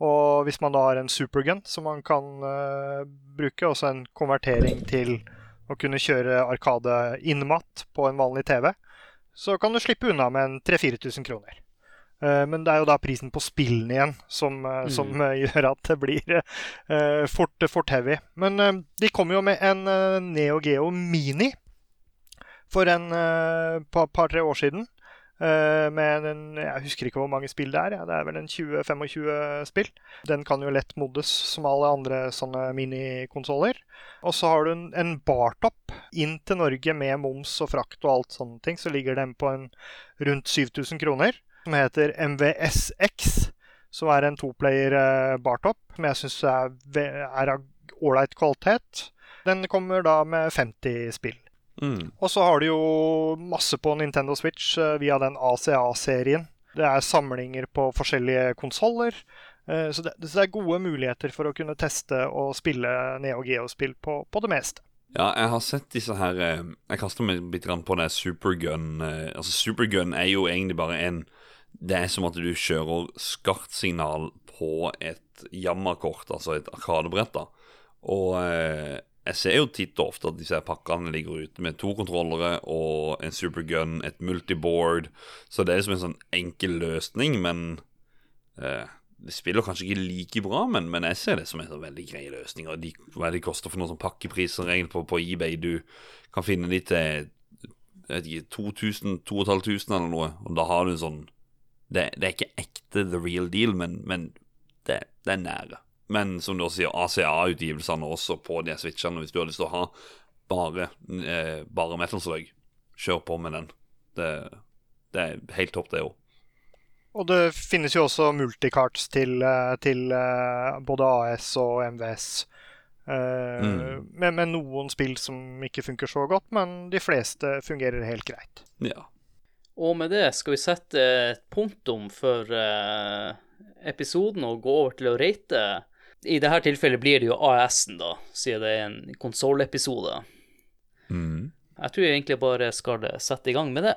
Og hvis man da har en supergun som man kan bruke, også en konvertering til å kunne kjøre Arkade innmatt på en vanlig TV, så kan du slippe unna med en 3000-4000 kroner. Uh, men det er jo da prisen på spillene igjen som, uh, mm. som gjør at det blir fort, fort heavy. Men de kommer jo med en Neo Geo Mini for en uh, par-tre år siden. Uh, med en, Jeg husker ikke hvor mange spill det er. Ja. Det er vel en 20-25 spill. Den kan jo lett moddes som alle andre sånne minikonsoller. Og så har du en, en bartopp inn til Norge med moms og frakt og alt sånne ting. Så ligger den på en rundt 7000 kroner. Som heter MVSX. Som er en toplayer bartopp, som jeg syns er, er av ålreit kvalitet. Den kommer da med 50 spill. Mm. Og så har du jo masse på Nintendo Switch uh, via den ACA-serien. Det er samlinger på forskjellige konsoller. Så, så, det er gode muligheter for å kunne teste og spille Neo Geo-spill på, på, det meste. Ja, jeg har sett disse her eh, Jeg kaster meg litt på det Supergun. Altså, Supergun er jo egentlig bare en Det er som at du kjører skartsignal på et jammerkort, altså et arkadebrett. da Og jeg ser jo titt og ofte at disse pakkene ligger ute med to kontrollere og en supergun, et multiboard. Så det er liksom en sånn enkel løsning, men eh, Det spiller kanskje ikke like bra, men, men, jeg ser det som en sånn veldig grei løsning. Og de, hva de koster for noen sånn pakkepriser på, på eBay? Du kan finne de til 2000-2500 eller noe, og da har du en sånn Det, det er ikke ekte the real deal, men, men det, det er nære. Men som du også sier, ACA-utgivelsene også på de switchene. Hvis du har lyst til å ha bare, eh, bare Metal Slug, kjør på med den. Det, det er helt topp, det òg. Og det finnes jo også multicarts til, eh, til uh, både AS og MVS. Uh, eh, mm. med, med, noen spill som ikke funker så godt, men de fleste fungerer helt greit. Ja. Og med det skal vi sette et punktum for uh, episoden og gå over til å rate i dette tilfellet blir det jo AS-en, da, siden det er en konsollepisode. Mm. Jeg tror jeg egentlig bare skal sette i gang med det.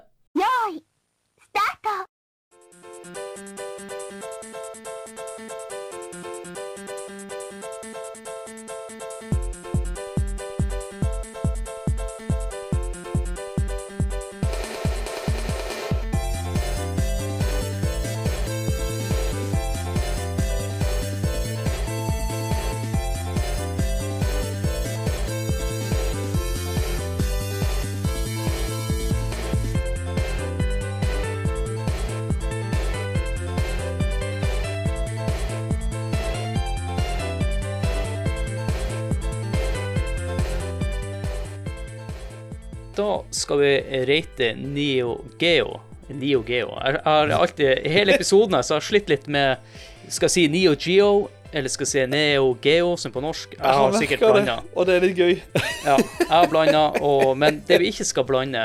Da skal vi rate Neo Geo. Neo Geo. Jeg har alltid, I hele episoden så har jeg slitt litt med Skal jeg si Neo Geo, eller skal jeg si Neo Geo, som på norsk. Jeg har sikkert blanda. og det er litt gøy. Ja, jeg har blanda, men det vi ikke skal blande,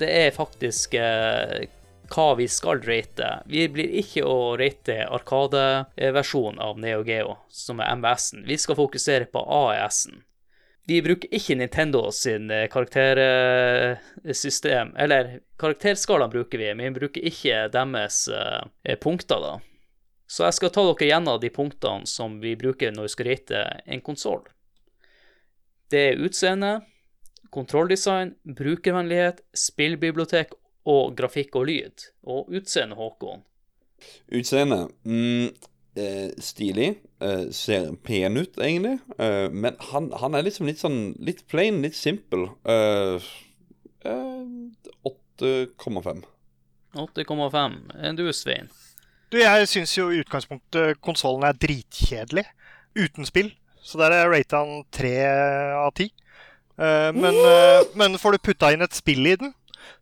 det er faktisk eh, hva vi skal rate. Vi blir ikke å rate Arkade-versjonen av Neo Geo, som er MVS-en. Vi skal fokusere på AES-en. Vi bruker ikke Nintendo sin eh, karaktersystem, eller karakterskalaen bruker vi, men vi bruker ikke deres eh, punkter, da. Så jeg skal ta dere gjennom de punktene som vi bruker når vi skal rate en konsoll. Det er utseende, kontrolldesign, brukervennlighet, spillbibliotek og grafikk og lyd. Og utseende, Håkon. Utseende mm, eh, Stilig. Eh, ser pen ut, egentlig. Eh, men han, han er liksom litt sånn Litt plain, litt simpel. Eh, eh, 8,5. 8,5. Enn du, Svein? Du, jeg syns jo i utgangspunktet konsollen er dritkjedelig. Uten spill. Så der er rata den tre av ti. Eh, men, eh, men får du putta inn et spill i den,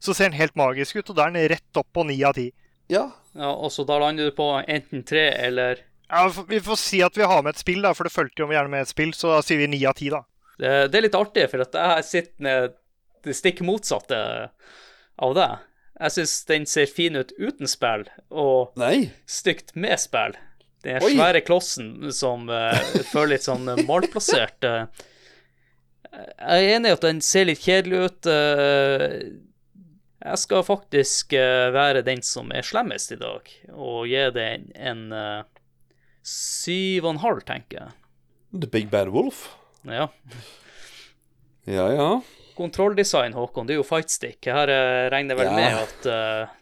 så ser den helt magisk ut, og da er den rett opp på ni av ti. Ja. Ja, og så da lander du på enten tre eller Ja, vi får si at vi har med et spill, da, for det fulgte jo gjerne med et spill, så da sier vi ni av ti, da. det, det er litt artig, for at jeg sitter med det stikk motsatte av det. Jeg syns den ser fin ut uten spill, og Nei. stygt med spill. Den Oi. svære klossen som uh, føler litt sånn eh, malplassert. Uh, jeg er enig i at den ser litt kjedelig ut. eh. Jeg skal faktisk eh, være den som er slemmest i dag, og gi det en eh, syv og en halv, tenker jeg. The Big Bad Wolf. Ja. Ja, ja. Kontrolldesign, Håkon, det er jo fightstick. Her eh, regner jeg vel Ja. med at uh,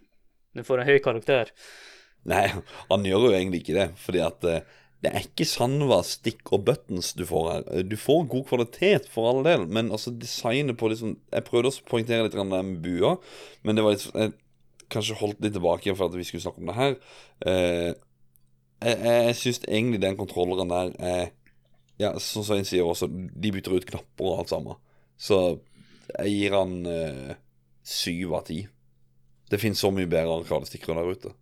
du får en høy karakter. Nei, han gjør jo egentlig ikke det. Fordi at eh, det er ikke Sanva, stick og buttons du får her. Eh, Du får god kvalitet, for all del, men altså designet på liksom Jeg prøvde også å poengtere litt det med bua, men det var litt Jeg kanskje holdt litt tilbake for at vi skulle snakke om det her. Eh, jeg jeg, syns egentlig den kontrolleren der er Ja, som Svein sier også, de bytter ut knapper og alt sammen. Så jeg gir han eh, av ti. Det finnes så mye bedre arkadestikkere der ute.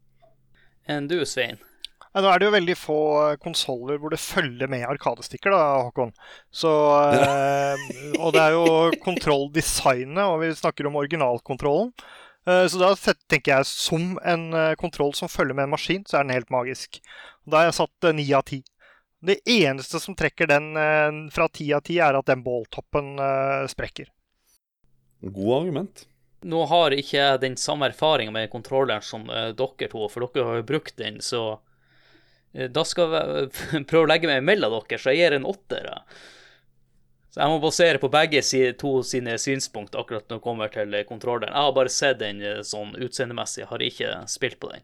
Enn du, Svein? Ja, nå er det jo veldig få konsoller hvor det følger med arkadestikker, da, Håkon. Så, eh, og det er jo kontrolldesignet, og vi snakker om originalkontrollen. Eh, så da tenker jeg som en eh, kontroll som følger med en maskin, så er den helt magisk. Og Da har jeg satt ni av ti. Det eneste som trekker den eh, fra ti av ti, er at den båltoppen eh, sprekker. God argument. Nå har ikke jeg den samme erfaringa med kontrolleren som eh, dere to, for dere har jo brukt den, så eh, da skal jeg prøve å legge meg mellom dere, så jeg gir en åtter. jeg. Så jeg må basere på begge to sine synspunkt akkurat når det kommer til eh, kontrolleren. Jeg har bare sett den eh, sånn utseendemessig, har ikke spilt på den.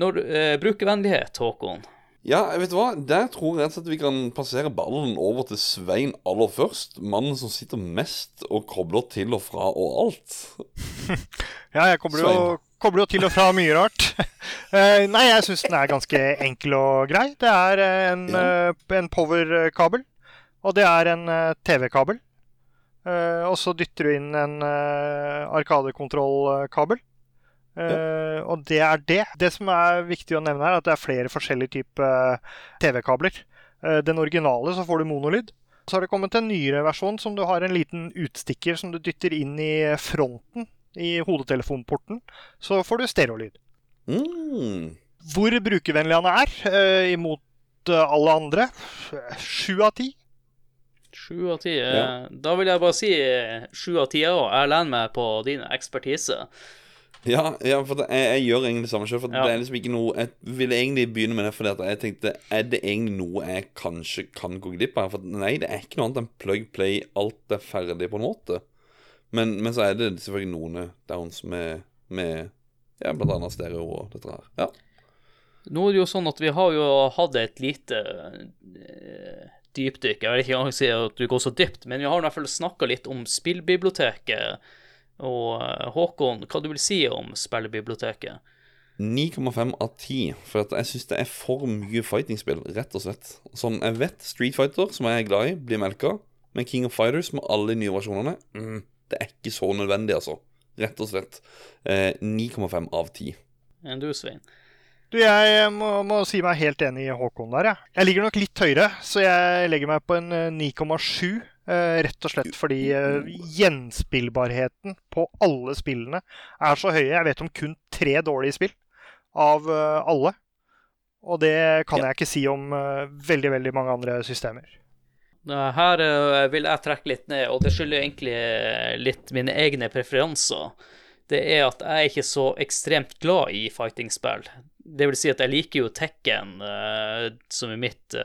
Når eh, brukervennlighet, Håkon. Ja, vet du hva? Der tror jeg rett og slett vi kan passere ballen over til Svein aller først. Mannen som sitter mest og kobler til og fra og alt. Ja, jeg kobler jo, kobler jo til og fra mye rart. Eh, nei, jeg syns den er ganske enkel og grei. Det er eh, en, eh, en power-kabel, og det er en TV-kabel. Og så dytter du inn en Arkadekontroll-kabel. Ja. Og det er det. Det som er viktig å nevne, er at det er flere forskjellige typer TV-kabler. Den originale så får du monolyd. Så har det kommet en nyere versjon som du har en liten utstikker som du dytter inn i fronten i hodetelefonporten. Så får du stereolyd. Mm. Hvor brukervennlig han er, eh, imot eh, alle andre, sju av ti. Sju av ti. eh, Ja. Da vil jeg bare si eh, sju av ti òg. Jeg lener meg på din ekspertise. Ja, ja, for det, jeg, jeg gjør egentlig det samme selv. For Ja. det er liksom ikke noe Jeg ville egentlig begynne med det fordi at jeg tenkte Er det egentlig noe jeg kanskje kan gå glipp av? For nei, det er ikke noe annet enn plug play. Alt er ferdig, på en måte. Men, men så er det selvfølgelig noen downs med, med ja, blant annet stereo og dette her. Ja. Nå er det jo sånn at vi har jo hatt et lite eh, dypdykk. Jeg vil ikke engang si at du går så dypt, men vi har i hvert fall snakka litt om spillbiblioteket. Og eh, Håkon, hva du vil si om spillbiblioteket? 9,5 av 10. For jeg syns det er for mye fightingspill, rett og slett. Sånn, Jeg vet Street Fighter, som jeg er glad i, blir melka. Men King of Fighters med alle de nye versjonene mm, Det er ikke så nødvendig, altså. Rett og slett. Eh, 9,5 av 10. Enn du, Svein? Du, jeg må, må si meg helt enig i Håkon der, jeg. Jeg ligger nok litt høyere, så jeg legger meg på en eh, 9,7. eh, Rett og slett fordi eh, gjenspillbarheten på alle spillene er så høye. Jeg vet om kun tre dårlige spill av eh, alle. Og det kan jeg ikke si om eh, veldig, veldig mange andre systemer. Nå, Her eh, vil jeg trekke litt ned, og det skylder egentlig eh, litt mine egne preferanser. Det er at jeg er ikke så ekstremt glad i fighting-spill. Det vil si at jeg liker jo Tekken, eh, som er mitt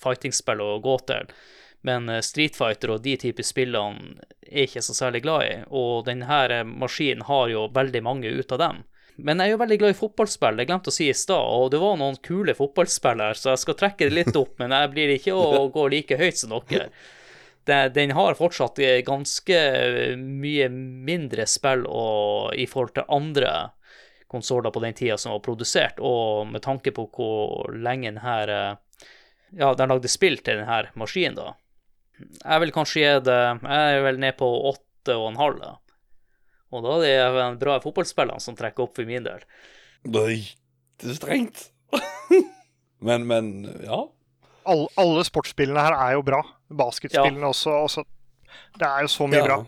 fighting-spill å gå til. Men eh, Street Fighter og de typer spillene er jeg ikke så særlig glad i. Og denne eh, maskinen har jo veldig mange ut av dem. Men jeg er jo veldig glad i fotballspill, det glemte å si i stad. Og det var noen kule fotballspill her, så jeg skal trekke det litt opp. Men jeg blir ikke å gå like høyt som dere. Den har fortsatt eh, ganske mye mindre spill og, i forhold til andre konsoller på den tida som var produsert, og med tanke på hvor lenge den her eh, Ja, de lagde spill til denne maskinen, da. Jeg vil kanskje gi det Jeg er vel ned på åtte og en halv, da. Og da er det de bra fotballspillene som trekker opp for min del. Nei, det er strengt. men, men, ja. All, alle sportsspillene her er jo bra. Basketspillene også, også. Det er jo så mye ja. bra.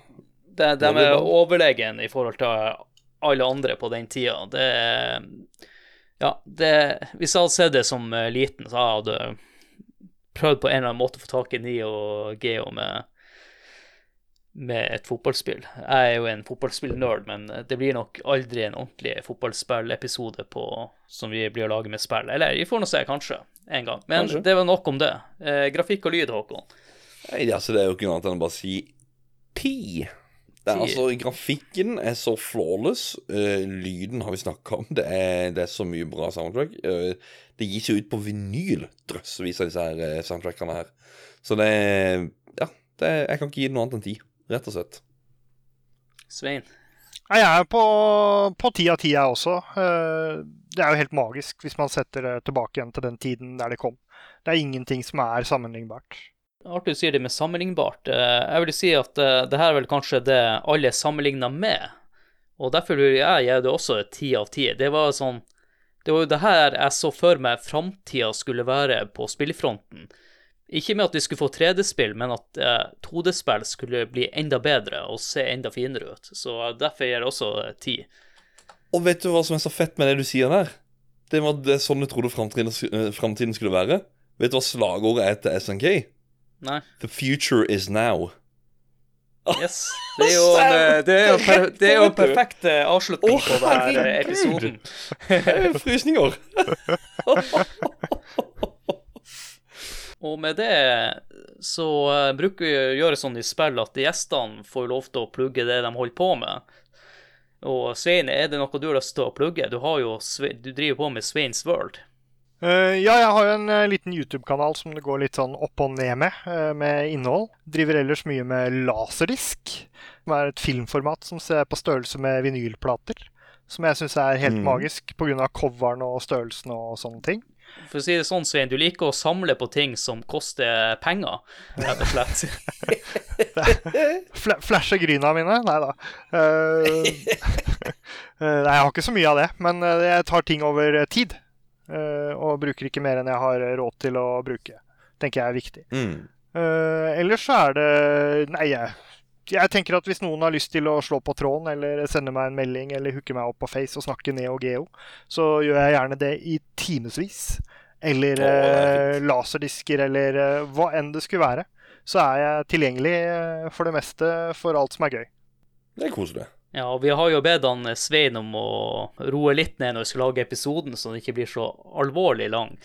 De, de er overlegen i forhold til alle andre på den tida. Det er Ja, det Hvis jeg hadde sett det som liten, så hadde jeg prøvd på en eller annen måte å få tak i Nio og Geo med med et fotballspill. Jeg er jo en fotballspillnerd, men det blir nok aldri en ordentlig fotballspillepisode på, som vi blir å lage med spill. Eller vi får nå se, kanskje, en gang. Men Kanskje. det var nok om det. Eh, grafikk og lyd, Håkon. Nei, altså, det er jo ikke noe annet enn å bare si ti. Det er, altså, grafikken er så flawless. Uh, lyden har vi snakka om. Det er, det er så mye bra soundtrack. Uh, det gis jo ut på vinyl, drøssevis av disse her uh, soundtrackene her. Så det Ja, det jeg kan ikke gi det noe annet enn ti, rett og slett. Svein. Jeg er på, på ti av ti, jeg også. Eh, Det er jo helt magisk hvis man setter det tilbake igjen til den tiden der det kom. Det er ingenting som er sammenlignbart. Artig du sier det med sammenlignbart. Eh, Jeg vil si at eh, det her er vel kanskje det alle sammenligner med. Og derfor vil jeg gi det også et ti av ti. Det var sånn Det var jo det her jeg så for meg framtida skulle være på spillfronten. Ikke med at vi skulle få 3D-spill, men at eh, 2D-spill skulle bli enda bedre og se enda finere ut. Så derfor gir det også eh, ti. Og vet du hva som er så fett med det du sier der? Det var det sånn du trodde framtiden, eh, skulle være. Vet du hva slagordet er til SNK? Nei. The future is now. Yes. Det er jo en, eh, det er jo per, det er jo en perfekt avslutning på denne episoden. Frysninger. Og med det så eh, bruker vi å gjøre sånn i spill at gjestene får lov til å plugge det de holder på med. Og Svein, er det noe du har lyst til å plugge? Du, har jo, du driver på med Sveins World. Uh, ja, jeg har jo en uh, liten YouTube-kanal som det går litt sånn opp og ned med, uh, med innhold. Driver ellers mye med laserdisk, som er et filmformat som ser på størrelse med vinylplater. Som jeg syns er helt Mm. magisk pga. coveren og størrelsen og sånne ting. For å si det sånn, Svein, du liker å samle på ting som koster penger, rett og slett. Fla flashe gryna mine? Nei da. Eh, eh, nei, jeg har ikke så mye av det, men eh, jeg tar ting over tid. Uh, og bruker ikke mer enn jeg har råd til å bruke. Tenker jeg er viktig. Mm. Uh, ellers så er det Nei, jeg, jeg tenker at hvis noen har lyst til å slå på tråden, eller sende meg en melding, eller hooke meg opp på Face og snakke Neo Geo, så gjør jeg gjerne det i timevis. Eller oh, laserdisker, eller eh, hva enn det skulle være. Så er jeg tilgjengelig eh, for det meste for alt som er gøy. Det er koselig. Ja, og vi har jo bedt han Svein om å roe litt ned når vi skal lage episoden, så den ikke blir så alvorlig lang.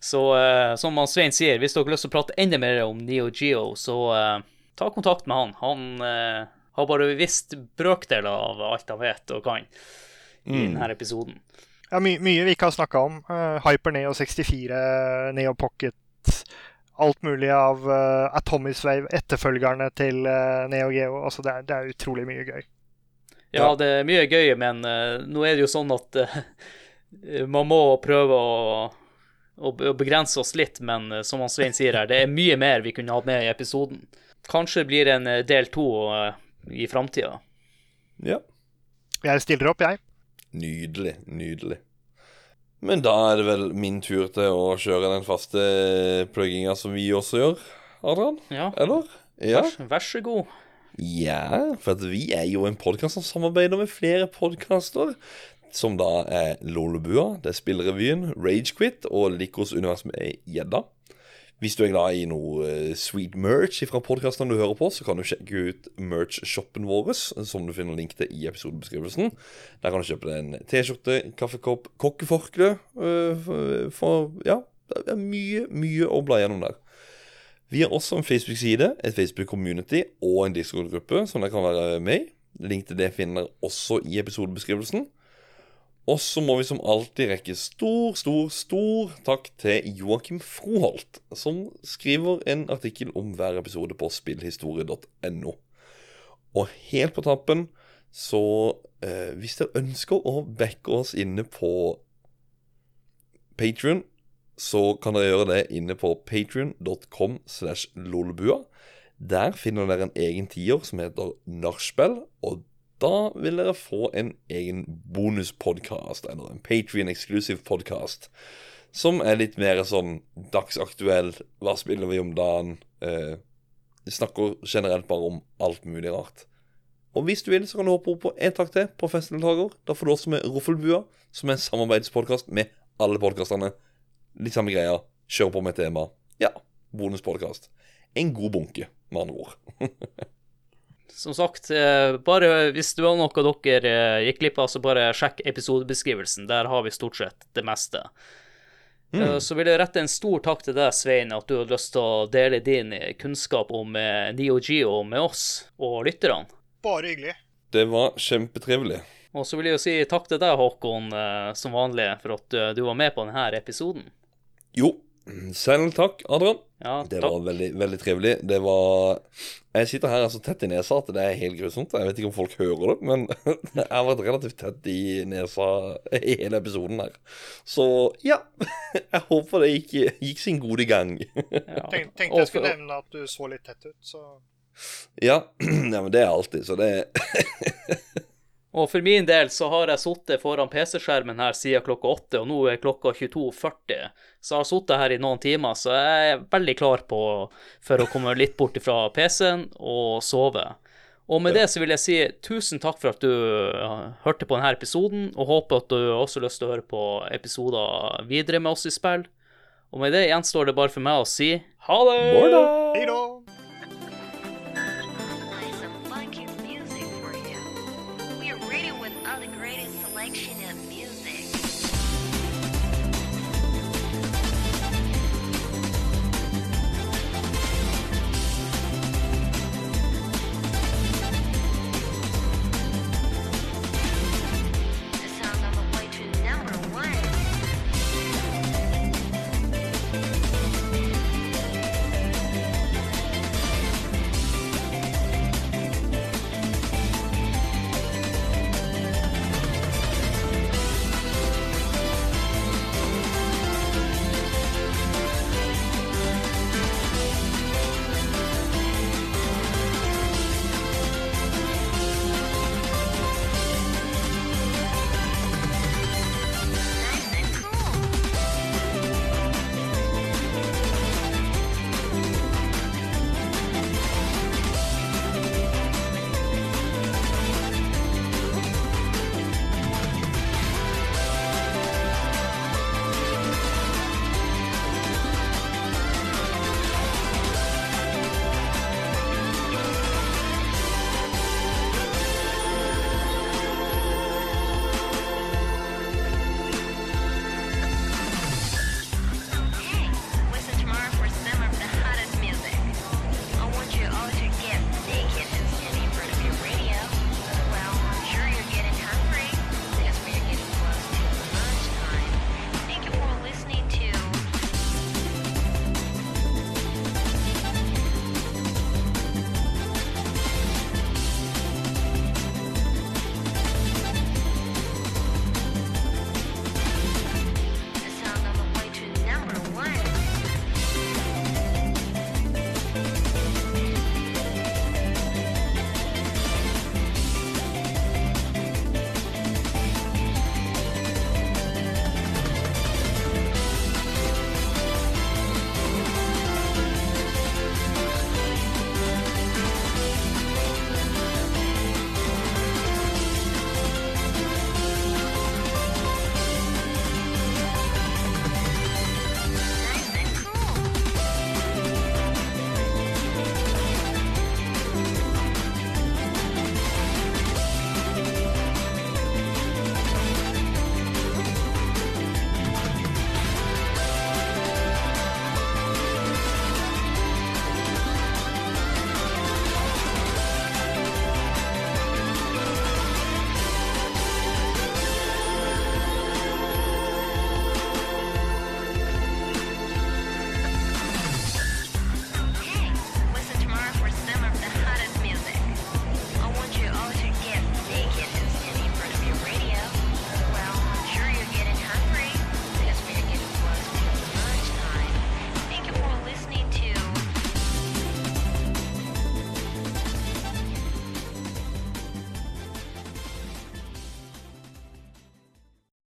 Så eh, som han Svein sier, hvis dere har lyst til å prate enda mer om Neo Geo, så eh, ta kontakt med han. Han eh, har bare visst brøkdeler av alt han vet og kan i Mm. denne episoden. Ja, my mye vi ikke har snakka om. Uh, Hyper Neo 64, Neo Pocket Alt mulig av uh, Atomic Wave, etterfølgerne til uh, Neo Geo. Altså, det er, det er utrolig mye gøy. Ja, Ja. det er mye gøy, men uh, nå er det jo sånn at eh, man må prøve å, å, å begrense oss litt, men eh, som han Svein sier her, det er mye mer vi kunne hatt med i episoden. Kanskje det blir en eh, del to eh, i framtida. Ja. Jeg stiller opp, jeg. Nydelig. Nydelig. Men da er det vel min tur til å kjøre den faste plugginga som vi også gjør, Adrian? Ja, Eller? Ja. vær, vær så god. Ja, for at vi er jo en podkast som samarbeider med flere podkaster. Som da er Lolebua, det er Spillrevyen, Ragequit og Likos univers med gjedda. Hvis du er glad i noe eh, sweet merch fra podkastene du hører på, så kan du sjekke ut merch-shoppen vår, som du finner link til i episodebeskrivelsen. Der kan du kjøpe deg en T-skjorte, kaffekopp, kokkeforkle øh, for, for Ja, det er mye, mye å bla gjennom der. Vi har også en Facebook-side, et Facebook-community og en Discord-gruppe som dere kan være med i. Link til det finner dere også i episodebeskrivelsen. Og så må vi som alltid rekke stor, stor, stor takk til Joakim Froholt, som skriver en artikkel om hver episode på spillhistorie.no. Og helt på tappen, så eh, Hvis dere ønsker å backe oss inne på Patrion, så kan dere gjøre det inne på patrion.com slash lolbua. Der finner dere en egen tier som heter Nachspiel, og da vil dere få en egen bonuspodkast, eller en Patrion exclusive podcast, som er litt mer sånn dagsaktuell. Hva spiller vi om dagen? Eh, snakker generelt bare om alt mulig rart. Og hvis du vil, så kan du hoppe opp på en takk til på festdeltaker. Da får du også med Roffelbua, som er en samarbeidspodkast med alle podkastene. Litt samme greia. Kjør på med tema. Ja, bonuspodkast. En god bunke, med andre ord. Som sagt, eh, bare hvis det var noe dere eh, gikk glipp av, så bare sjekk episodebeskrivelsen. Der har vi stort sett det meste. Mm. Så vil jeg rette en stor takk til deg, Svein, at du har lyst til å dele din kunnskap om eh, Neo Geo med oss og lytterne. Bare hyggelig. Det var kjempetrivelig. Og så vil jeg jo si takk til deg, Håkon, eh, som vanlig, for at eh, du var med på denne episoden. Jo, selv takk, Adrian. Ja, Det takk. var veldig, veldig trivelig. Det var Jeg sitter her så tett i nesa at det er helt grusomt. Jeg vet ikke om folk hører det, men jeg har vært relativt tett i nesa i hele episoden her. Så ja. Jeg håper det gikk, gikk sin gode gang. Ja. Tenk, tenkte jeg skulle nevne at du så litt tett ut, så Ja, ja men det er alltid, så det Og for min del så har jeg sittet foran PC-skjermen her siden klokka åtte, og nå er klokka 22.40. Så jeg har sittet her i noen timer, så jeg er veldig klar på for å komme litt bort fra PC-en og sove. Og med det så vil jeg si tusen takk for at du hørte på denne episoden, og håper at du også har lyst til å høre på episoder videre med oss i spill. Og med det gjenstår det bare for meg å si ha det! Hei da!